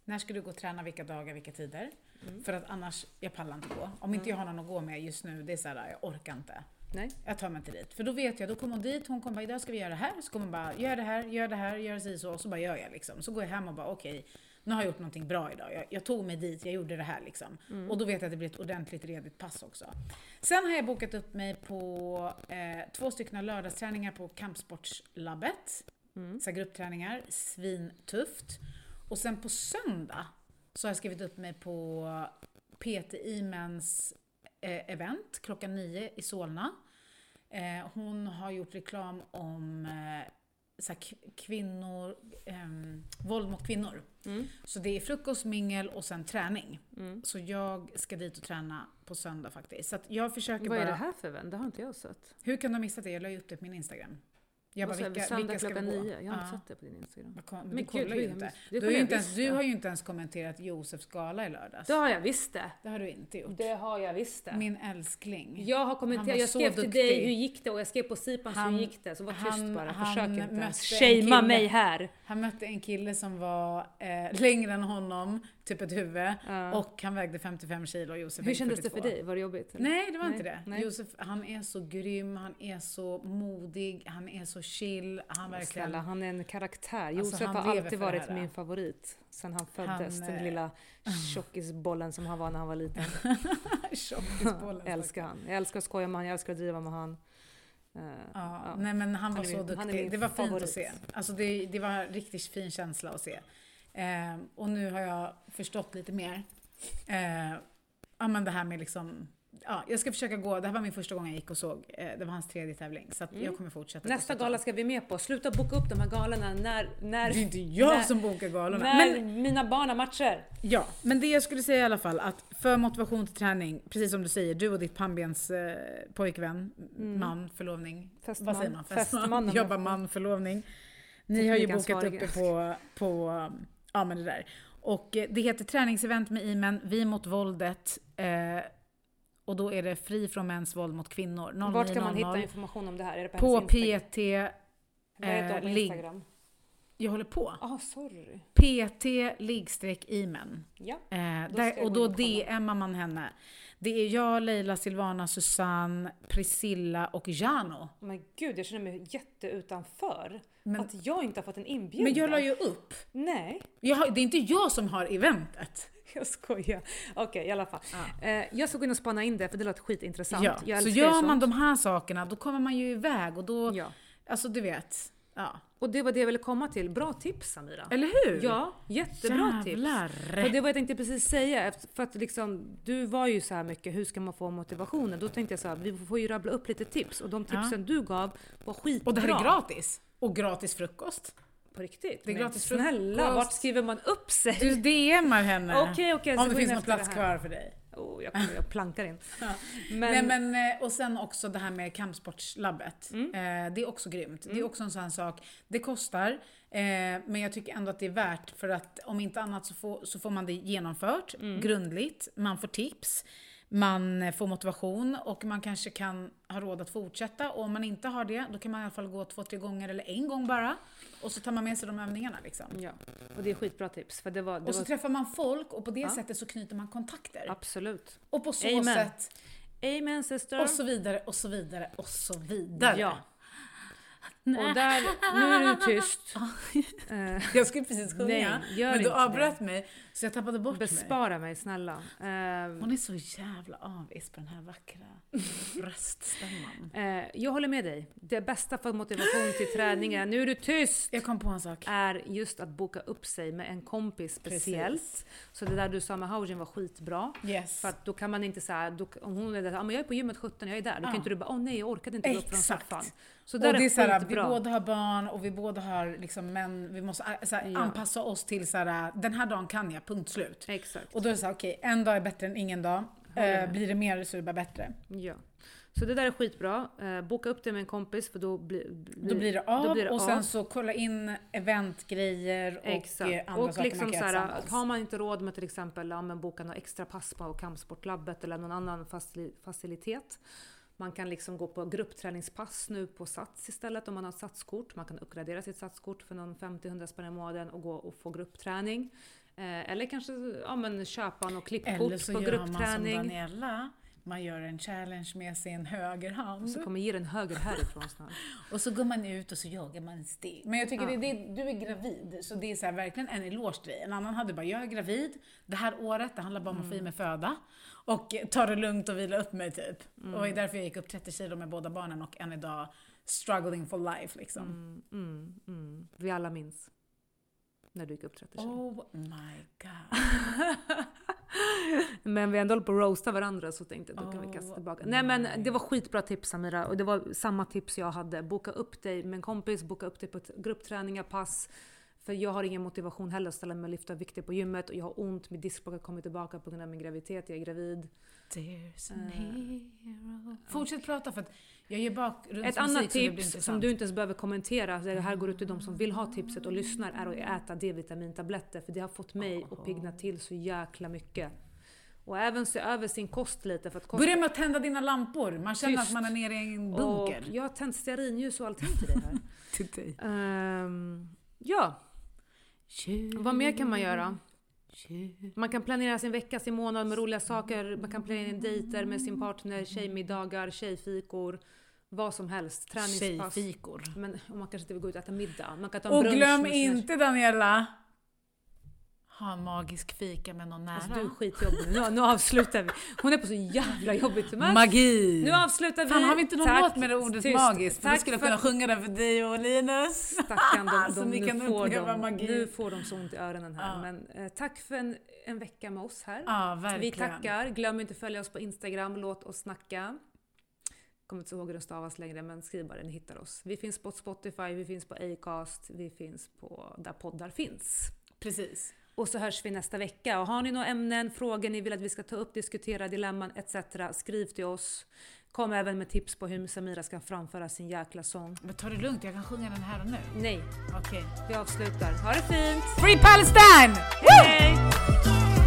När ska du gå och träna, vilka dagar, vilka tider? Mm. För att annars, jag pallar inte gå. Om inte jag har någon att gå med just nu, det är såhär, jag orkar inte. Nej. Jag tar mig inte dit. För då vet jag, då kommer hon dit, hon kommer bara idag ska vi göra det här. Så kommer hon bara, gör det här, gör det här, gör si så. Och så bara gör jag liksom. Så går jag hem och bara okej, nu har jag gjort någonting bra idag. Jag, jag tog mig dit, jag gjorde det här liksom. Och då vet jag att det blir ett ordentligt redigt pass också. Sen har jag bokat upp mig på eh, två stycken lördagsträningar på Kampsportslabbet. Mm. Så gruppträningar, svintufft. Och sen på söndag så har jag skrivit upp mig på PT Imens event klockan nio i Solna. Eh, hon har gjort reklam om eh, så kvinnor, ehm, våld mot kvinnor. Mm. Så det är frukost, mingel och sen träning. Mm. Så jag ska dit och träna på söndag faktiskt. Så jag försöker Vad bara... är det här för event? Det har inte jag sett. Hur kan du ha missat det? Jag la ju upp det på min Instagram. Jag bara, vilka, Söndag vilka ska vi gå? nio. Jag har inte sett det på din Instagram. Men du gud, kollar hur ju inte. Du, har ju inte ens, du har ju inte ens kommenterat Josefs gala i lördags. Det har jag visst det. Det har du inte gjort. Det har jag visst det. Min älskling. Jag har kommenterat, jag skrev till dig hur gick det och jag skrev på Sipans Han- hur gick det. Så var tyst han- bara, försök inte Shamea mig här. Han mötte en kille som var eh, längre än honom, typ ett huvud. Ja. Och han vägde 55 kilo och Josef Hur kändes det 42. för dig? Var det jobbigt? eller? Nej, det var Nej, inte det. nej. Josef, han är så grym, han är så modig, han är så chill. Han verkligen... Snälla, han är en karaktär. Alltså, Josef han har alltid det varit min favorit. Sen han föddes, Han, den eh, lilla tjockisbollen som han var när han var liten. Tjockisbollen. Jag älskar han. Jag älskar att skoja med han, jag älskar att driva med han. Eh, Ja, ja. Nej men han var är så min- han är duktig. Det var fint favorit. att se. Alltså det, det var en riktigt fin känsla att se. Eh, och nu har jag förstått lite mer. Eh, ja men det här med liksom, ja jag ska försöka gå, det här var min första gång jag gick och såg, eh, det var hans tredje tävling. Så Mm. jag kommer fortsätta. Nästa gala ska vi med på. Sluta boka upp de här galorna när, när, Det är inte jag när- som bokar galorna. när Men, mina barn har matcher. ja, men det jag skulle säga i alla fall att för motivation till träning, precis som du säger, du och ditt pannbens eh, pojkvän, Mm. man, förlovning, Fästman. vad säger man? Fästmannen. Jobbar man, förlovning. Ni har ju bokat uppe på, på, ja men det där. Och eh, det heter träningsevent med Imen, Vi mot våldet. Eh, och då är det fri från mäns våld mot kvinnor. 0900 Vart kan man hitta information om det här? Är det på, På? PT, Vad heter på eh, Instagram? jag håller på. Ah, sorry. PT liggstreck Imen. Ja. Eh, där, och då. DMar man henne. Det är jag, Leila, Silvana, Susanne, Priscilla och Jano. Men gud, jag känner mig jätte utanför. Men, Att jag inte har fått en inbjudan. men jag la ju upp. Nej, har, det är inte jag som har eventet. jag skojar. Okej, i alla fall. Ja. Eh, jag ska gå in och spana in det för det låter skitintressant. Ja. Jag Så gör man de här sakerna, då kommer man ju iväg och då, Ja. alltså du vet. Ja. Och det var det jag ville komma till. Bra tips Samira. Eller hur? Ja, jättebra tips. Jävlar. För det var jag tänkte precis säga, för att liksom, du var ju så här mycket, hur ska man få motivationen? Då tänkte jag så här, vi får ju rabbla upp lite tips och de tipsen du gav var skitbra. Och det här är gratis. Och gratis frukost. På riktigt? Det är Men gratis Snälla, frukost. vart skriver man upp sig? Du DMar henne. Okej, okej. så Om det finns någon plats kvar för dig. Oh, jag, kommer, jag plankar in. Ja. Men, Nej, men, eh, och sen också det här med kampsportslabbet. Mm. Eh, det är också grymt. Det är också en sån sak. Det kostar, eh, men jag tycker ändå att det är värt för att om inte annat så får, så får man det genomfört Mm. grundligt. Man får tips. Man får motivation och man kanske kan ha råd att fortsätta. Och om man inte har det, då kan man i alla fall gå två, tre gånger eller en gång bara. Och så tar man med sig de övningarna liksom. ja, och det är skitbra tips. För det var, det Och så var träffar man folk och på det Ja. sättet så knyter man kontakter. absolut. Och på så Amen. sätt, Amen sister. och så vidare, och så vidare, och så vidare. Ja. Och där, nu är du tyst. Eh, Jag skulle precis sjunga, Nej, gör men du avbröt mig så jag tappade bort mig. bespara mig snälla. Eh, Hon är så jävla avis på den här vackra röststämman. eh, jag håller med dig. Det bästa för motivation till träningen, nu är du tyst! Jag kom på en sak. är just att boka upp sig med en kompis speciellt. Precis. Så det där du sa med Haujin var skitbra. Yes. För att då kan man inte säga, om hon är där, ah, men jag är på gymmet 17, jag är där. Då kan Ja. inte du bara, åh nej jag orkade inte gå upp från Exakt. soffan. Så och där det är är så här, vi båda har barn och vi båda har liksom män, vi måste äh, här, Ja. anpassa oss till så här, den här dagen kan jag, punkt slut. Exakt. Och då är det så här, okej, en dag är bättre än ingen dag. Eh, blir det mer så är det bara bättre. Ja. Så det där är skitbra. Eh, boka upp det med en kompis för då, blir Då blir det av blir det och sen av. så kolla in eventgrejer och Exakt. eh, andra Och saker liksom man kan göra har man inte råd med till exempel ja, men boka några extra pass på Kampsportlabbet eller någon annan facil- facilitet. Man kan liksom gå på gruppträningspass nu på Sats istället om man har ett Satskort. Man kan uppgradera sitt Satskort för någon 50-100 spänn i månaden och gå och få gruppträning. Eh, eller kanske ja, men köpa något klippkort Eller så på gör man som gruppträning. Daniela. man gör en challenge med sin högerhand. Så kommer ge den höger härifrån snart. Och så går man ut och så jagar man steg. Men jag tycker Ja. det, det, du är gravid, så det är så här, verkligen en eloge till dig. En annan hade bara, jag är gravid, det här året, det handlar bara om att få i mig föda. Och ta det lugnt och vila upp mig typ. Och det är därför jag gick upp 30 kilo med båda barnen och än idag struggling for life liksom. Mm, mm, mm. Vi alla minns när du gick upp 30 kilo. Oh my god. Men vi ändå håller på att roasta varandra så tänkte jag då kan vi kasta Oh tillbaka. Nej men det var skitbra tips Samira och det var samma tips jag hade. Boka upp dig med en kompis, boka upp dig på gruppträningar, pass. För jag har ingen motivation heller att ställa mig och lyfta vikter på gymmet och jag har ont, mitt diskbråck har kommit tillbaka på grund av min graviditet, jag är gravid. There's an Eh, hero. Fortsätt prata för att jag ger bakgrundsmusik Ett annat tips som du inte ens behöver kommentera, det här går ut till de som vill ha tipset och lyssnar, är att äta D-vitamintabletter. För det har fått mig att pigna till så jäkla mycket. Och även se över sin kost lite. För att kost Börja med att tända dina lampor. Man känner Tyst. att man är nere i en och bunker. jag har tänt stearinljus och allting till dig här. Till dig. Ehm, ja, vad mer kan man göra? Man kan planera sin vecka, sin månad med roliga saker. Man kan planera in dejter med sin partner, tjejmiddagar, tjejfikor. Vad som helst. Träningspass. Tjejfikor. Men om man kanske inte vill gå ut och äta middag. Man kan ta en Och brunch glöm inte Daniela, ha en magisk fika med någon nära. Alltså du är skitjobbig nu. Nu, avslutar vi. Hon är på så jävla jobbigt humör. Magi! Nu avslutar vi. Fan har vi inte någon Tack. låt med det ordet Tyst. magiskt? Tack skulle jag för- kunna sjunga den för dig och Linus. Stackarn, de, de, ni nu, kan får de, magi. nu får de så ont i öronen här. Ja. Men eh, tack för en, en vecka med oss här. Ja, vi verkligen. tackar. Glöm inte att följa oss på Instagram. Låt oss snacka. Kommer inte ihåg hur det stavas längre, men skriv bara, ni hittar oss. Vi finns på Spotify, vi finns på Acast, vi finns på där poddar finns. Precis. Och så hörs vi nästa vecka. Och har ni några ämnen, frågor ni vill att vi ska ta upp, diskutera, dilemman etc. Skriv till oss. Kom även med tips på hur Samira ska framföra sin jäkla sång. Men ta det lugnt, jag kan sjunga den här och nu. Nej, Okej. vi avslutar. Ha det fint! Free Palestine! Hej!